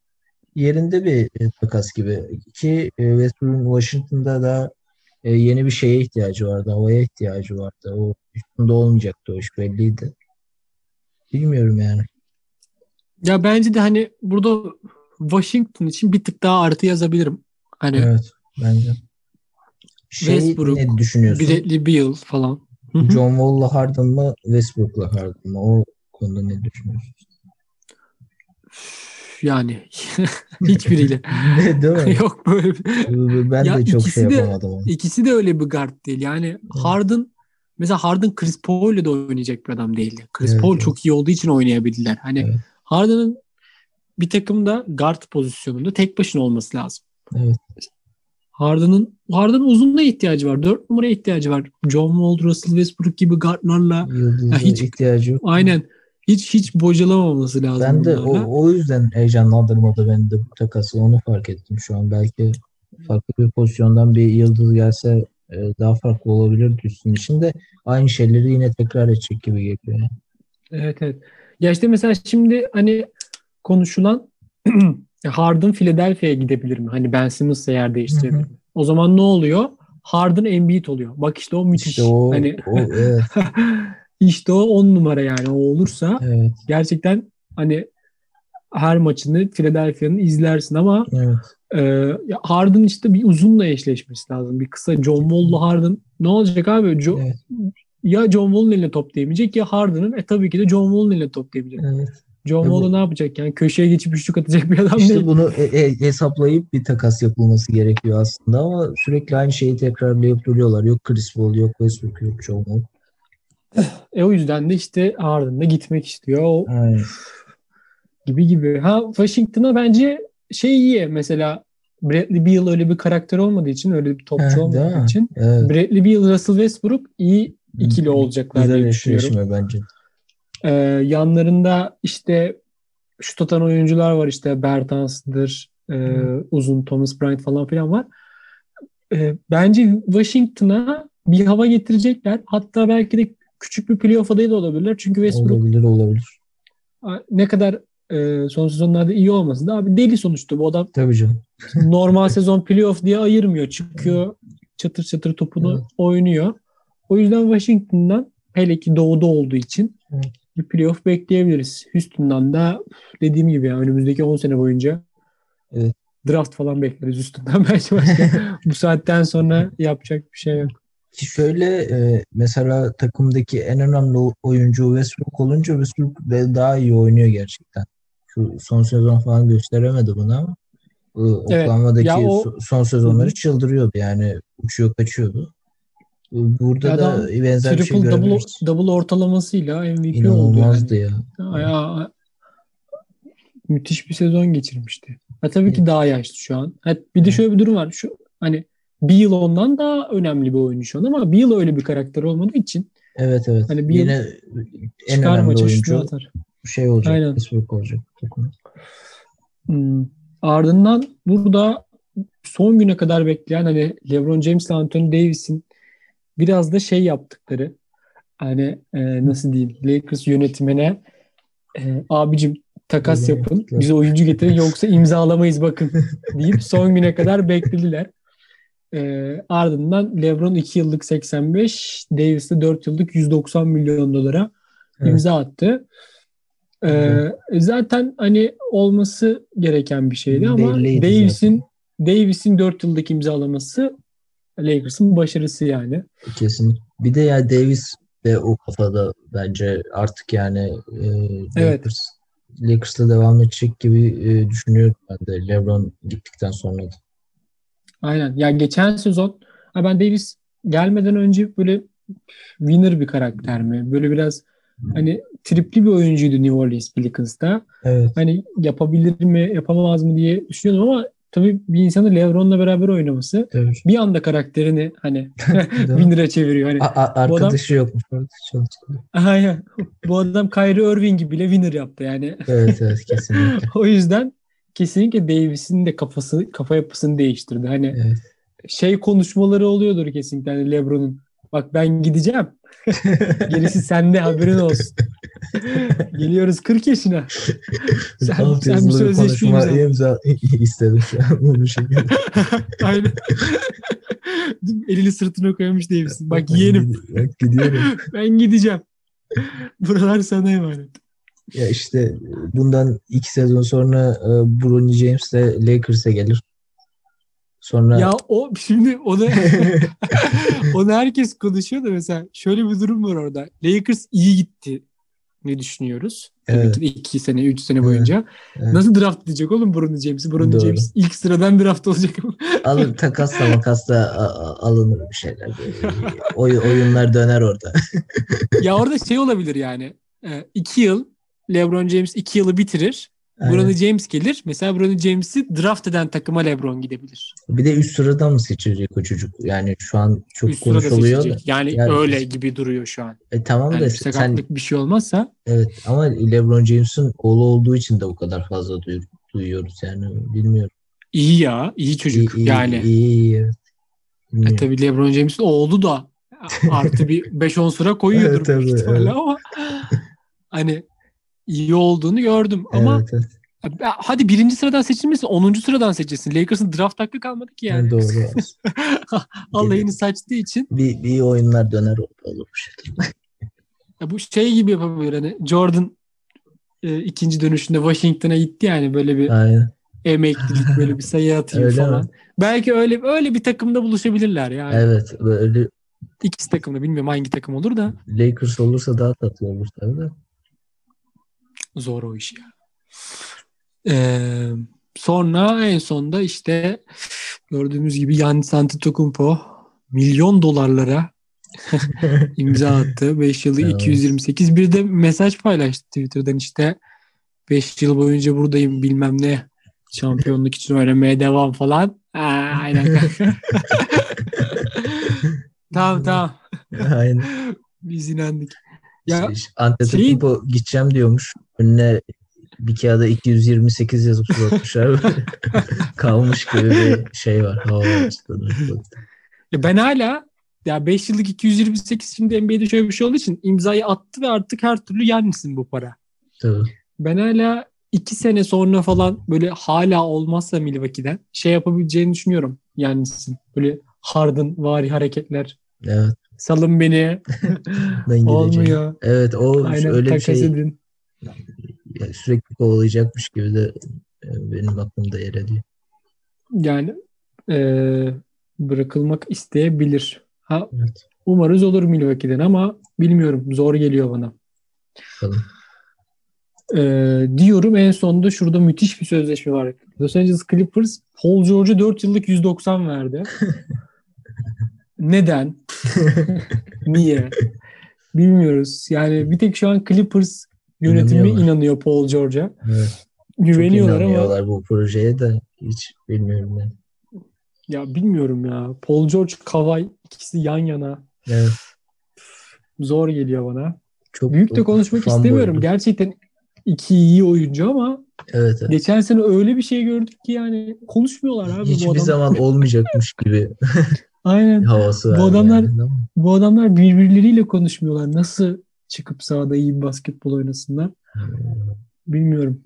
Yerinde bir e, takas gibi. Ki e, Westbrook'un Washington'da da e, yeni bir şeye ihtiyacı vardı. Havaya ihtiyacı vardı. O üstünde olmayacaktı o iş belliydi. Bilmiyorum yani. Ya bence de hani burada Washington için bir tık daha artı yazabilirim. Hani Evet bence. Şey Westbrook, ne düşünüyorsun? Bradley Beal falan. John Wall'la Harden mı Westbrook'la Harden mı? O konuda ne düşünüyorsun? Yani hiçbiriyle. değil mi? Yok böyle bir- Ben Ya de çok şey ikisi de- yapamadım. onu. İkisi de öyle bir guard değil. Yani Harden mesela Harden Chris Paul'le de oynayacak bir adam değildi. Chris Evet, Paul evet. çok iyi olduğu için oynayabildiler. Hani Evet. Harden'ın bir takımda guard pozisyonunda tek başına olması lazım. Evet. Harden'ın Harden'ın uzunluğa ihtiyacı var. Dört numaraya ihtiyacı var. John Wall, Russell Westbrook gibi guardlarla Yıldız'a hiç- ihtiyacı yok. aynen hiç hiç bocalamaması lazım. Ben de bunlarla. o, o yüzden heyecanlandırmadı beni de bu takası. Onu fark ettim şu an. Belki farklı bir pozisyondan bir yıldız gelse e, daha farklı olabilir üstün içinde. Aynı şeyleri yine tekrar edecek gibi geliyor. yani. Evet evet. Ya işte mesela şimdi hani konuşulan Harden Philadelphia'ya gidebilir mi? Hani Ben Simmons'la yer değiştirebilir mi? O zaman ne oluyor? Harden Embiid oluyor. Bak işte o müthiş. İşte o, hani o evet, işte o on numara yani o olursa evet, gerçekten hani her maçını Philadelphia'nın izlersin ama evet. e, Harden işte bir uzunla eşleşmesi lazım. Bir kısa John Wall'la Harden ne olacak abi? Jo- Evet. Ya John Wall'un eline top değmeyecek ya Harden'ın e tabii ki de John Wall'un eline top değmeyecek. evet. John Wall'u ne yapacak yani köşeye geçip üçlük atacak bir adam İşte değil. bunu e- e- hesaplayıp bir takas yapılması gerekiyor aslında ama sürekli aynı şeyi tekrarlayıp duruyorlar. Yok Chris Paul, yok Westbrook, yok John Wall. E o yüzden de işte Harden da gitmek istiyor. O Aynen. gibi gibi. Ha Washington'a bence şey iyi mesela Bradley Beal öyle bir karakter olmadığı için öyle bir topçu değil olmadığı için Evet. Bradley Beal, Russell Westbrook iyi ikili olacaklar Güzel diye düşünüyorum. bence. Ee, yanlarında işte şut atan oyuncular var işte Bertans'dır, e, uzun Thomas Bryant falan filan var. E, bence Washington'a bir hava getirecekler. Hatta belki de küçük bir playoff adayı da olabilirler. Çünkü Westbrook Olabilir olabilir. ne kadar e, son sezonlarda iyi olmasın da abi deli sonuçta bu adam Tabii canım. normal sezon playoff diye ayırmıyor. Çıkıyor çatır çatır topunu Evet. oynuyor. O yüzden Washington'dan hele ki doğuda olduğu için Evet. bir playoff bekleyebiliriz. Houston'dan da dediğim gibi yani önümüzdeki 10 sene boyunca Evet. draft falan bekleriz Houston'dan belki başka. Bu saatten sonra yapacak bir şey yok. Ki Şöyle e, mesela takımdaki en önemli oyuncu Westbrook olunca Westbrook de daha iyi oynuyor gerçekten. Şu son sezon falan gösteremedi bunu ama e, Evet. Oklahoma'daki Ya o- so- son sezonları çıldırıyordu yani uçuyor kaçıyordu. Burada Adam da benzer bir şey Triple double, double ortalamasıyla MVP oldu yani. İnanılmazdı ya. Ya, müthiş bir sezon geçirmişti. Ha, tabii ki daha yaşlı şu an. Ha, bir de şöyle bir durum var. Şu hani bir yıl ondan daha önemli bir oyuncu şu an ama bir yıl öyle bir karakter olmadığı için Evet evet. Hani bir Yine en önemli oyuncu atar. şey olacak. Aynen. Westbrook olacak. Hmm. Ardından burada son güne kadar bekleyen hani LeBron James ile Anthony Davis'in biraz da şey yaptıkları hani e, nasıl diyeyim Lakers yönetimine e, abicim takas yapın bize oyuncu getirin yoksa imzalamayız bakın deyip son güne kadar beklediler. E, ardından LeBron 2 yıllık 85 Davis de 4 yıllık 190 milyon dolara Evet. imza attı. Ee, Evet. zaten hani olması gereken bir şeydi ama Davis'in Davis'in 4 yıldaki imzalaması Lakers'ın başarısı yani. Kesin. Bir de ya Davis de o kafada bence artık yani e, Evet. Lakers Lakers'la devam edecek gibi e, düşünüyorum ben de LeBron gittikten sonra da. Aynen. Ya geçen sezon ben Davis gelmeden önce böyle winner bir karakter mi? Böyle biraz hani tripli bir oyuncuydu New Orleans Pelicans'ta. Evet. Hani yapabilir mi, yapamaz mı diye düşünüyordum ama tabii bir insanın LeBron'la beraber oynaması Tabii. bir anda karakterini hani winner'a çeviriyor. Hani A- a- Bu adam- arkadaşı yokmuş. Aynen. Bu adam Kyrie Irving bile winner yaptı yani. Evet evet kesinlikle. o yüzden kesinlikle Davis'in de kafası kafa yapısını değiştirdi. Hani Evet. şey konuşmaları oluyordur kesinlikle hani LeBron'un. Bak ben gideceğim. Gerisi sende haberin olsun. Geliyoruz 40 yaşına. Sen, Alt sen bir sözleşme imzala. imza istedim şu an bu şekilde. Aynen. Elini sırtına koymuş Davis'in. Bak yeğenim Bak gidiyorum. ben gideceğim. Buralar sana emanet. Ya işte bundan iki sezon sonra e, Bronny James de Lakers'e gelir. Sonra Ya o şimdi onu onu herkes konuşuyor da mesela şöyle bir durum var orada. Lakers iyi gitti ne düşünüyoruz? Tabii Evet. ki de iki sene, üç sene boyunca. Evet. Nasıl draft edecek oğlum Bronny James'i? Bronny Doğru. James ilk sıradan draft olacak. alır takasla makasla alınır bir şeyler. Oy, oyunlar döner orada. ya orada şey olabilir yani. E, iki yıl LeBron James iki yılı bitirir. Aynen. Bronny James gelir. Mesela Bronny James'i draft eden takıma LeBron gidebilir. Bir de üst sıradan mı seçilecek o çocuk? Yani şu an çok Üst sırada konuşuluyor da. Yani, Yani- öyle gibi duruyor şu an. E tamam Yani da sen bir şey olmazsa evet ama LeBron James'in oğlu olduğu için de o kadar fazla duy- duyuyoruz yani bilmiyorum. iyi ya. iyi çocuk. İyi, iyi, yani. iyi, iyi, evet. E tabii LeBron James'in oğlu da artı bir 5-10 sıra koyuyordur Evet, tabii, büyük ihtimalle evet. ama hani iyi olduğunu gördüm ama Evet, hadi birinci sıradan seçilmesin 10. sıradan seçilsin. Lakers'ın draft hakkı kalmadı ki yani. Doğru. Alayını saçtığı için bir, bir oyunlar döner olur bir şey. ya bu şey gibi yapabilir hani Jordan e, ikinci dönüşünde Washington'a gitti yani böyle bir Aynen. emeklilik böyle bir sayı atayım Öyle falan. mi? Belki öyle öyle bir takımda buluşabilirler yani. Evet böyle İkisi takımda bilmiyorum hangi takım olur da Lakers olursa daha tatlı olur tabii de. Zor o iş ya. Ee, sonra en sonda işte gördüğümüz gibi Giannis Antetokounmpo milyon dolarlara imza attı. 5 yılı Evet. 228. Bir de mesaj paylaştı Twitter'dan işte 5 yıl boyunca buradayım bilmem ne şampiyonluk için oynamaya devam falan. Ha, aynen kanka. tamam tamam. Aynen. Biz inandık. Ya İşte Antetokounmpo gideceğim diyormuş. Önüne bir kağıda 228 yazıp uzatmışlar. Kalmış gibi bir şey var. Ben hala ya 5 yıllık 228 şimdi NBA'de şöyle bir şey olduğu için imzayı attı ve artık her türlü yenmişsin bu para. Tabii. Ben hala 2 sene sonra falan böyle hala olmazsa Milwaukee'den şey yapabileceğini düşünüyorum yenmişsin. Böyle Harden vari hareketler. Evet. Salın beni. Olmuyor. Evet o Aynen öyle bir şey edin. Yani sürekli kovalayacakmış gibi de e, benim aklımda yer ediyor. Yani eee, bırakılmak isteyebilir. Ha, Evet. umarız olur Milwaukee'den ama bilmiyorum. Zor geliyor bana. Bakalım. Ee, diyorum en sonunda şurada müthiş bir sözleşme var. Los Angeles Clippers Paul George'a 4 yıllık 190 verdi. Neden? Niye? Bilmiyoruz. Yani bir tek şu an Clippers yönetimi inanıyor Paul George'a. Evet. Güveniyorlar ama bu projeye de hiç bilmiyorum ben. ya bilmiyorum ya. Paul George, Kawhi ikisi yan yana. Evet. Zor geliyor bana. Çok Büyük de konuşmak istemiyorum. Gerçekten iki iyi oyuncu ama Evet. evet. geçen sene öyle bir şey gördük ki yani konuşmuyorlar abi bu Hiçbir adam. zaman olmayacakmış gibi Aynen. havası. Bu adamlar- yani, Bu adamlar birbirleriyle konuşmuyorlar. Nasıl çıkıp sahada iyi bir basketbol oynasınlar bilmiyorum.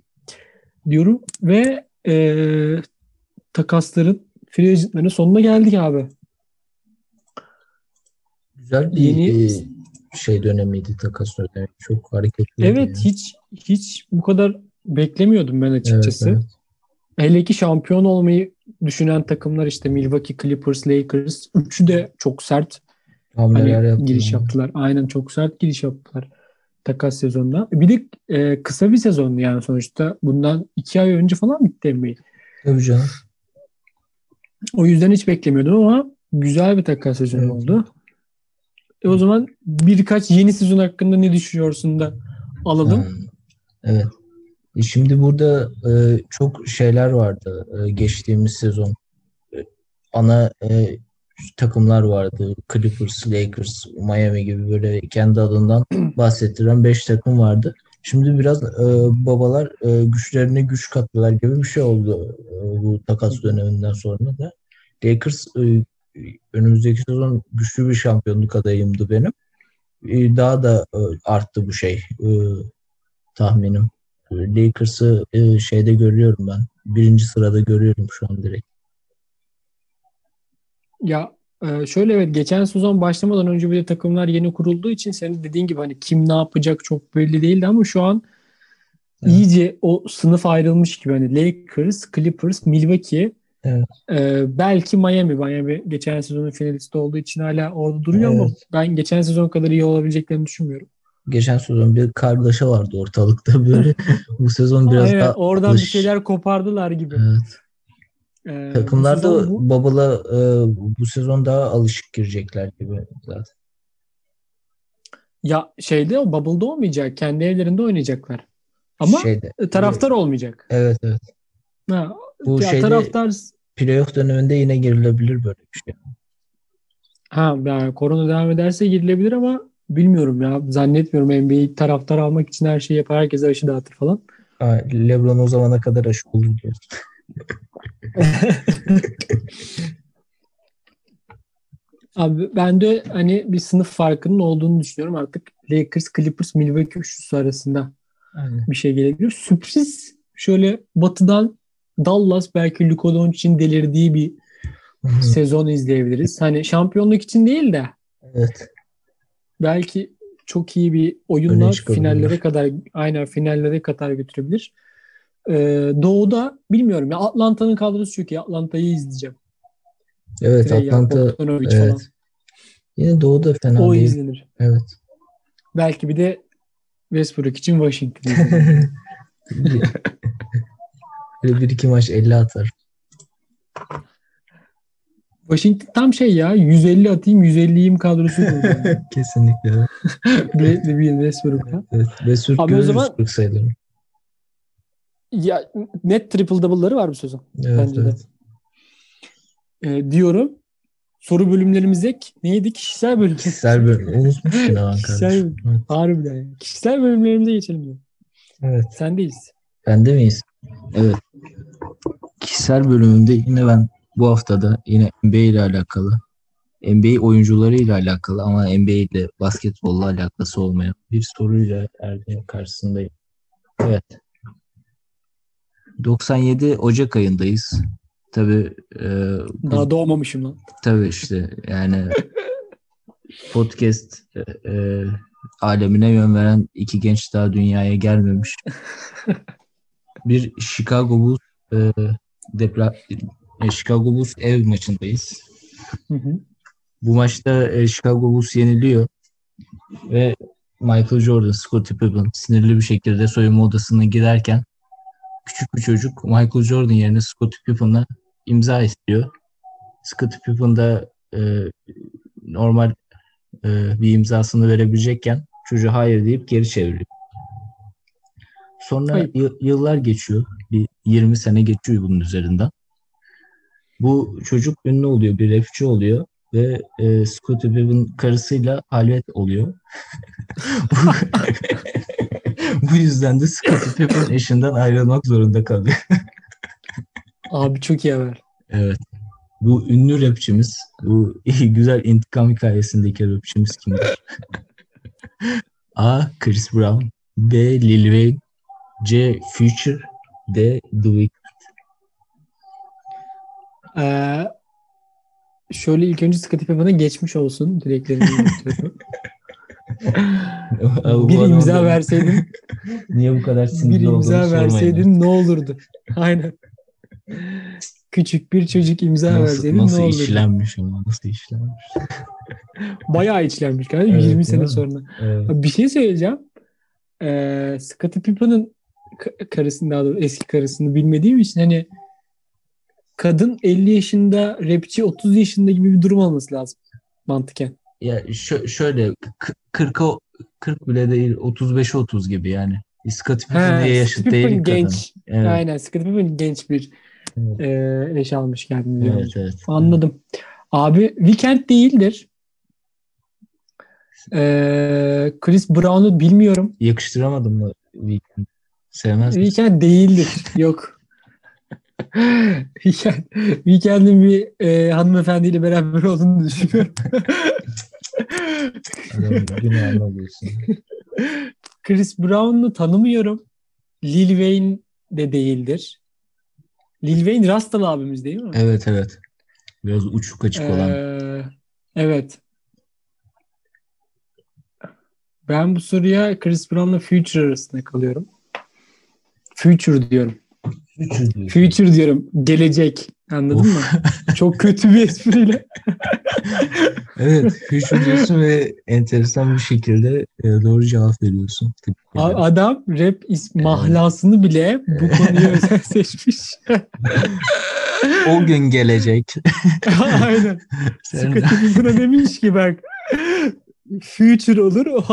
Diyorum ve eee, takasların free agentların sonuna geldik abi. Güzel bir Yeni- e, şey dönemiydi takas dönemi. Çok hareketli. Evet hiç hiç bu kadar beklemiyordum ben evet, açıkçası. evet. Hele ki şampiyon olmayı düşünen takımlar işte Milwaukee, Clippers, Lakers. Üçü de çok sert Hamleler hani giriş yaptılar. Aynen çok sert giriş yaptılar takas sezonunda. Bir de e, kısa bir sezon yani sonuçta. Bundan iki ay önce falan bitti NBA. Tabii canım. O yüzden hiç beklemiyordum ama güzel bir takas sezonu Evet. oldu. E o zaman birkaç yeni sezon hakkında ne düşünüyorsun da alalım. Hmm, Evet. E Şimdi burada e, çok şeyler vardı e, geçtiğimiz sezon. E, ana e, takımlar vardı. Clippers, Lakers, Miami gibi böyle kendi adından bahsettiren 5 takım vardı. Şimdi biraz e, babalar e, güçlerine güç kattılar gibi bir şey oldu e, bu takas döneminden sonra da. Lakers e, önümüzdeki sezon güçlü bir şampiyonluk adayımdı benim. E, daha da e, arttı bu şey e, tahminim. Lakers'ı e, şeyde görüyorum ben. Birinci sırada görüyorum şu an direkt. Ya e, şöyle evet geçen sezon başlamadan önce bir de takımlar yeni kurulduğu için senin dediğin gibi hani kim ne yapacak çok belli değildi ama şu an Evet. iyice o sınıf ayrılmış gibi hani Lakers, Clippers, Milwaukee Evet. Ee, belki Miami. Miami geçen sezonun finalisti olduğu için hala orada duruyor ama Evet. ben geçen sezon kadar iyi olabileceklerini düşünmüyorum. Geçen sezon bir kargaşa vardı ortalıkta böyle. Bu sezon biraz Evet, daha oradan bir alış- şeyler kopardılar gibi. Evet. Ee, Takımlar da bu- Bubble'a e, bu sezon daha alışık girecekler gibi zaten. ya şeyde o Bubble'da olmayacak. Kendi evlerinde oynayacaklar. Ama Şeyde, taraftar olmayacak. evet evet. Ha, Bu ya şeyde taraftar playoff döneminde yine girilebilir böyle bir şey. ha yani korona devam ederse girilebilir ama bilmiyorum ya. Zannetmiyorum NBA taraftar almak için her şeyi yapar. Herkese aşı dağıtır falan. Ha, LeBron o zamana kadar aşı olur diyorsun. Abi ben de hani bir sınıf farkının olduğunu düşünüyorum artık. Lakers, Clippers, Milwaukee üçlüsü arasında Aynen. bir şey gelebilir. Sürpriz şöyle batıdan Dallas belki Luka Doncic'in delirdiği bir sezon izleyebiliriz. Hani şampiyonluk için değil de Evet. belki çok iyi bir Öne oyunla çıkabilirler. finallere kadar aynen finallere kadar götürebilir. Ee, Doğu'da bilmiyorum ya Atlanta'nın kadrosu çok iyi. Atlanta'yı izleyeceğim. Evet Trey Atlanta Bogdanovic falan. evet. Yine Doğu'da fena O değil. izlenir. Evet. Belki bir de Westbrook için Washington Böyle bir iki maç 50 atar. Washington tam şey ya 150 atayım 150'yim kadrosu kurdu. Kesinlikle. Bradley Beal Westbrook'a. Evet. Ve Sürk Abi o zaman- Sürk sayılarını. Ya net triple double'ları var bu sezon. Evet, Bence de. evet. Ee, diyorum. Soru bölümlerimize neydi? Kişisel bölüm. Kişisel bölüm. Unutmuşsun ha Kişisel kardeşim. Evet. Harbiden ya. Kişisel bölümlerimize geçelim diyorum. evet. Sendeyiz. Bende miyiz? Evet. Kişisel bölümünde yine ben bu haftada yine NBA ile alakalı NBA oyuncuları ile alakalı ama NBA ile basketbolla alakası olmayan bir soruyla Erdem'in karşısındayım. Evet. 97 Ocak ayındayız. Tabii e, bu- Daha doğmamışım lan. Tabii işte yani podcast e, e, alemine yön veren iki genç daha dünyaya gelmemiş. Bir Chicago Bulls e, depla e, Chicago Bulls ev maçındayız. Hı hı. Bu maçta e, Chicago Bulls yeniliyor ve Michael Jordan, Scottie Pippen sinirli bir şekilde soyunma odasına girerken küçük bir çocuk Michael Jordan yerine Scottie Pippen'a imza istiyor. Scottie Pippen da e, normal e, bir imzasını verebilecekken çocuğa hayır deyip geri çeviriyor. Sonra y- yıllar geçiyor. Bir 20 sene geçiyor bunun üzerinden. Bu çocuk ünlü oluyor, bir rapçi oluyor ve e, Scottie Pippen karısıyla halvet oluyor. Bu yüzden de Scottie Pippen eşinden ayrılmak zorunda kalıyor. Abi çok iyi haber. Evet. Bu ünlü rapçimiz, bu güzel intikam hikayesindeki rapçimiz kimdir? A. Chris Brown B. Lil Wayne C. Future D. The Weeknd Ee, şöyle ilk önce Scottie Pippen'a geçmiş olsun dileklerimi bir imza verseydin, Niye bu kadar bir sinirli olduğunu imza verseydin ne olurdu? Aynen. Küçük bir çocuk imza Nasıl, verseydin nasıl ne olurdu? işlenmiş ama nasıl işlenmiş. Bayağı içlenmiş kardeşim Evet, 20 değil sene mi? sonra. Evet. Bir şey söyleyeceğim. Ee, Scottie Pippen'ın ka- karısını daha doğrusu eski karısını bilmediğim için hani kadın 50 yaşında rapçi 30 yaşında gibi bir durum olması lazım mantıken. Ya şö- şöyle k- 40'a 40 bile değil 35'e 30 gibi yani. Scottie Pippen diye yaşıt değil kadın. genç. Evet, Aynen Scottie Pippen genç bir Evet. e, eş almış kendini. diyorum. evet, evet. Anladım. Abi Weekend değildir. Ee, Chris Brown'u bilmiyorum. Yakıştıramadım mı Weekend? Sevmez? Weekend değildir. Yok. Weekend, Weekend'in bir e, hanımefendiyle beraber olduğunu düşünüyorum. Günahını alıyorsun. Chris Brown'u tanımıyorum. Lil Wayne de değildir. Lil Wayne Rastal abimiz değil mi? Evet evet. Biraz uçuk açık olan. Ee, evet. Ben bu soruya Chris Brown'la Future arasında kalıyorum. Future diyorum. Future diyorsun. Future diyorum. Gelecek. Anladın mı? Çok kötü bir espriyle. Evet, Future diyorsun ve enteresan bir şekilde e, doğru cevap veriyorsun. Adam rap is mahlasını bile bu konuya özel seçmiş. O gün gelecek. Aynen. Pilgrim'a demiş ki bak future olur o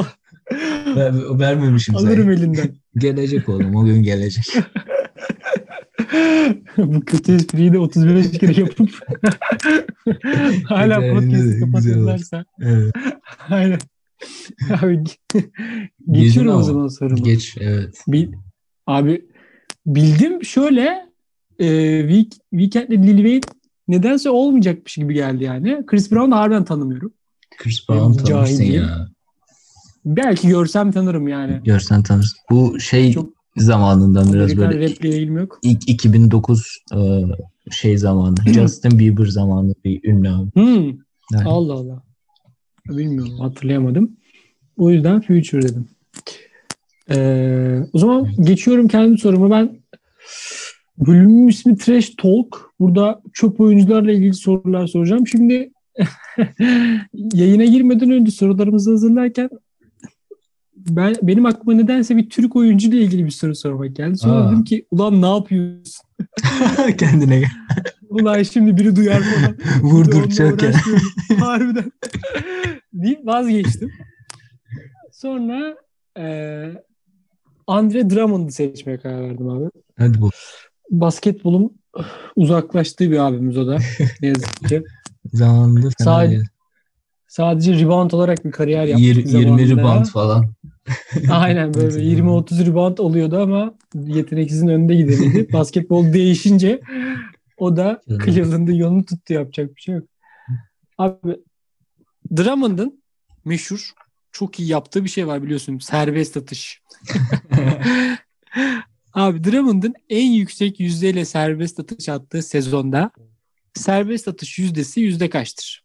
Ver- vermemişim alırım sana. elinden. Gelecek oğlum, o gün gelecek. bu kötü espriyi de 35 kere yapıp hala podcast'ı kapatırlarsa. Evet. Aynen. Abi geçiyorum o ama. zaman soruma. Geç, evet. Bil- abi bildim şöyle e, Week, Weekend'le Lil Wayne nedense olmayacakmış gibi geldi yani. Chris Brown'u harbiden tanımıyorum. Chris Brown Cahil tanırsın ya. Belki görsem tanırım yani. Görsen tanırsın. Bu şey Çok- zamanından biraz Amerikan böyle raple ilgim yok. ilk 2009 e, şey zamanı. Justin Bieber zamanı bir ünlü abi. Hmm. Yani Allah Allah. Bilmiyorum hatırlayamadım. O yüzden Future dedim. Ee, o zaman geçiyorum kendi soruma. Ben bölümün ismi Trash Talk. Burada çöp oyuncularla ilgili sorular soracağım. Şimdi yayına girmeden önce sorularımızı hazırlarken ben benim aklıma nedense bir Türk oyuncu ile ilgili bir soru sormak geldi. Sonra Aa. dedim ki ulan ne yapıyorsun? kendine gel. Ulan şimdi biri duyar falan. Vurduracak ya. Harbiden. Deyip vazgeçtim. Sonra eee Andre Drummond'u seçmeye karar verdim abi. Hadi bu. Basketbolun uzaklaştığı bir abimiz o da. Ne yazık ki. Zamanında fena Sadece-. Sadece rebound olarak bir kariyer yaptı. Yir- 20 zamanında. rebound falan. Aynen böyle 20-30 rebound oluyordu ama yeteneksizin önünde gideniydi. Basketbol değişince o da. Cleveland'ın yolunu tuttu yapacak bir şey yok. Abi Drummond'ın meşhur çok iyi yaptığı bir şey var biliyorsun. Serbest atış. Abi Drummond'ın en yüksek yüzdeyle serbest atış attığı sezonda serbest atış yüzdesi yüzde kaçtır?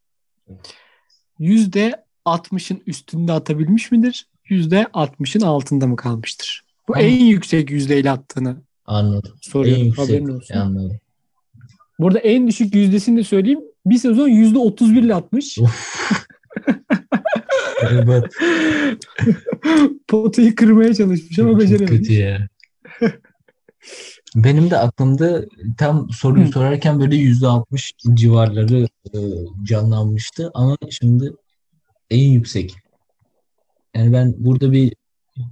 Yüzde 60'ın üstünde atabilmiş midir? Yüzde 60'ın altında mı kalmıştır? Bu Ama- en yüksek yüzdeyle attığını Anladım. soruyorum. En yüksek. Haberin olsun. Anladım. Burada en düşük yüzdesini de söyleyeyim. Bir sezon yüzde 31 ile atmış. Evet. Potayı kırmaya çalışmış ama becerememiş. kötü ya. Benim de aklımda tam soruyu Hı. sorarken böyle yüzde altmış civarları e, canlanmıştı ama şimdi en yüksek. Yani ben burada bir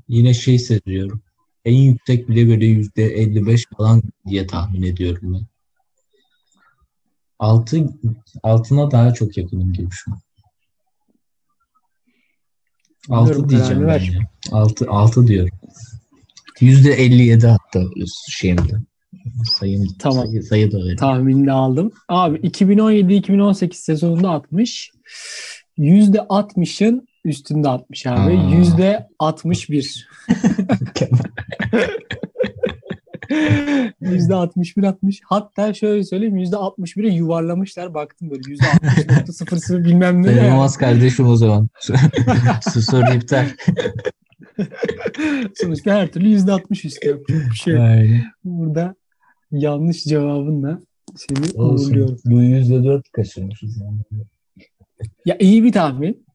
yine şey seziyorum. En yüksek bile böyle yüzde 55 falan diye tahmin ediyorum ben. Altı, altına daha çok yakınım gibi şu an. Altı diyeceğim ben ya. Altı, altı diyorum. Yüzde 57 hatta şeyimde. Sayım, Tamam. sayı, sayı da öyle. Tahminini aldım. Abi 2017-2018 sezonunda atmış. Yüzde 60'ın üstünde atmış abi. Yüzde 61. Yüzde 61 atmış. Hatta şöyle söyleyeyim yüzde 61'e yuvarlamışlar. Baktım böyle yüzde 60.00 bilmem ne. Sayılmaz kardeşim o zaman. Soru iptal. Sonuçta her türlü yüzde 60 üstü bir şey. Aynen. Burada yanlış cevabınla seni uğurluyorum. Bu yüzde dört kaçırmışız yani. Ya iyi bir tahmin.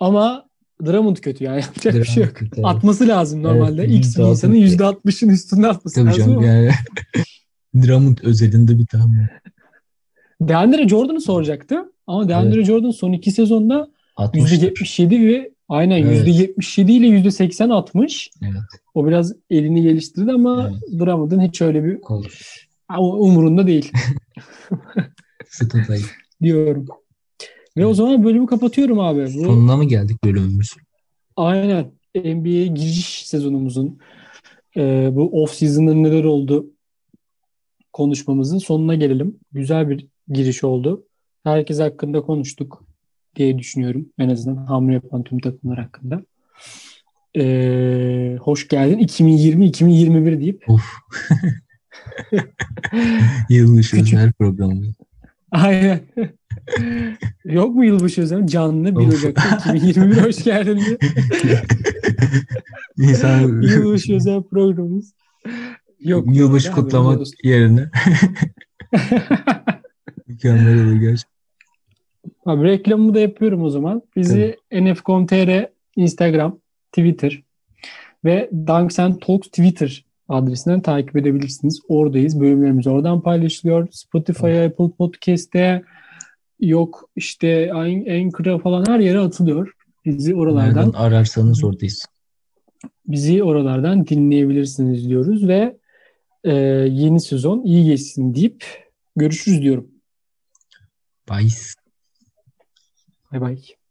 Ama Drummond kötü yani yapacak bir şey yok. Tabii. Atması lazım normalde. Evet, X bir %60. insanın %60'ın üstünde atması Tabii lazım canım ama. yani. Drummond özelinde bir tahmin. DeAndre Jordan'ı soracaktı. Ama DeAndre Jordan son iki sezonda 60'tır. %77 ve aynen Evet. %77 ile %80 atmış. Evet. O biraz elini geliştirdi ama Evet. Drummond'ın hiç öyle bir Olur. umurunda değil Sıkıntı diyorum. Ve o zaman bölümü kapatıyorum abi. Bu Sonuna mı geldik bölümümüz? Aynen. NBA giriş sezonumuzun e, bu off season'da neler oldu konuşmamızın sonuna gelelim. Güzel bir giriş oldu. Herkes hakkında konuştuk diye düşünüyorum. En azından hamle yapan tüm takımlar hakkında. E, hoş geldin 2020-2021 deyip Of. Küçük- özel programı. Aynen. Yok mu yılbaşı özel canlı 1 Of. Ocak'ta 2021 hoş geldin diye. İnsan Yılbaşı özel programımız. Yok. yılbaşı Haberiniz kutlamak yerine Mükemmel olur gerçekten. Abi reklamımı da yapıyorum o zaman. Bizi nf.com.tr, Instagram, Twitter ve Dunks Talks Twitter adresinden takip edebilirsiniz. Oradayız. Bölümlerimiz oradan paylaşılıyor. Spotify'a, Apple Podcast'te yok işte Anchor'a falan her yere atılıyor. Bizi oralardan Nereden ararsanız oradayız. bizi oralardan dinleyebilirsiniz diyoruz ve e, yeni sezon iyi geçsin deyip görüşürüz diyorum. Bye. Bay bay.